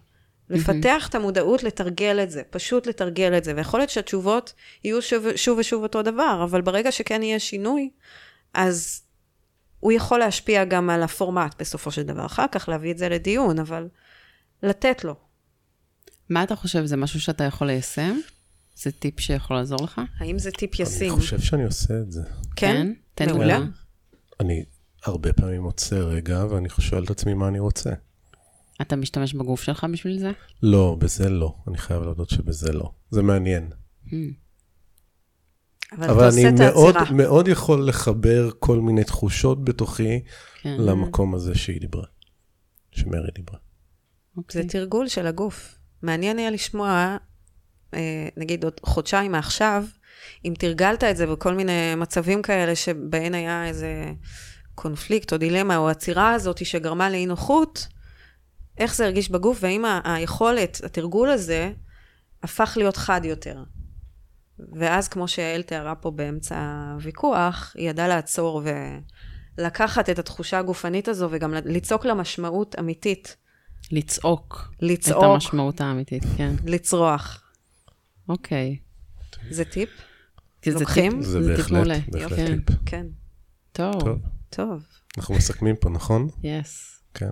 [SPEAKER 3] לפתח את המודעות לתרגל את זה, פשוט לתרגל את זה, ויכול להיות שהתשובות יהיו שוב, שוב ושוב אותו דבר, אבל ברגע שכן יהיה שינוי, אז הוא יכול להשפיע גם על הפורמט בסופו של דבר. אחר כך להביא את זה לדיון, אבל לתת לו.
[SPEAKER 1] מה אתה חושב, זה משהו שאתה יכול ליישם? זה טיפ שיכול לעזור לך?
[SPEAKER 3] האם זה טיפ
[SPEAKER 2] אני
[SPEAKER 3] ישים?
[SPEAKER 2] חושב שאני עושה את זה.
[SPEAKER 3] כן?
[SPEAKER 1] תן
[SPEAKER 3] מעולה.
[SPEAKER 1] דוגמה.
[SPEAKER 2] אני הרבה פעמים עוצר רגע, ואני שואל את עצמי מה אני רוצה.
[SPEAKER 1] אתה משתמש בגוף שלך בשביל זה?
[SPEAKER 2] לא, בזה לא. אני חייב להודות שבזה לא. זה מעניין.
[SPEAKER 3] אבל,
[SPEAKER 2] אבל אני מאוד. מאוד יכול לחבר כל מיני תחושות בתוכי
[SPEAKER 1] כן.
[SPEAKER 2] למקום הזה שהיא דיברה. שמרי דיברה.
[SPEAKER 1] אוקיי.
[SPEAKER 3] זה תרגול של הגוף. מעניין היה לשמוע, אה, נגיד עוד חודשיים מעכשיו, אם תרגלת את זה בכל מיני מצבים כאלה שבהן היה איזה קונפליקט או דילמה, או עצירה הזאת שגרמה לאי נוחות, איך זה הרגיש בגוף, והאם ה- היכולת, התרגול הזה, הפך להיות חד יותר. ואז, כמו שיעל תיארה פה באמצע הוויכוח, היא ידעה לעצור ולקחת את התחושה הגופנית הזו, וגם לצעוק לה משמעות אמיתית.
[SPEAKER 1] לצעוק.
[SPEAKER 3] לצעוק.
[SPEAKER 1] את המשמעות האמיתית, כן.
[SPEAKER 3] לצרוח.
[SPEAKER 1] אוקיי.
[SPEAKER 3] זה טיפ? לוקחים?
[SPEAKER 1] טיפ-
[SPEAKER 2] זה בהחלט,
[SPEAKER 1] מעולה.
[SPEAKER 2] בהחלט
[SPEAKER 1] כן.
[SPEAKER 2] טיפ.
[SPEAKER 3] כן.
[SPEAKER 1] טוב,
[SPEAKER 2] טוב,
[SPEAKER 3] טוב.
[SPEAKER 2] אנחנו מסכמים פה, נכון?
[SPEAKER 1] yes.
[SPEAKER 2] כן.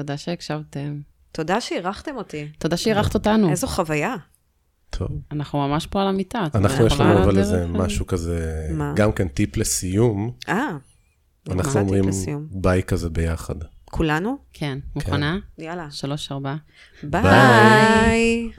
[SPEAKER 1] תודה שהקשבתם.
[SPEAKER 3] תודה שאירחתם אותי.
[SPEAKER 1] תודה שאירחת אותנו.
[SPEAKER 3] איזו חוויה.
[SPEAKER 2] טוב.
[SPEAKER 1] אנחנו ממש פה על המיטה.
[SPEAKER 2] אנחנו, יש לנו אבל איזה משהו כזה,
[SPEAKER 3] מה?
[SPEAKER 2] גם כן טיפ לסיום.
[SPEAKER 3] אה, מה
[SPEAKER 2] אנחנו אומרים? ביי כזה ביחד.
[SPEAKER 3] כולנו?
[SPEAKER 1] כן, מוכנה?
[SPEAKER 3] יאללה.
[SPEAKER 1] שלוש, ארבע.
[SPEAKER 3] ביי.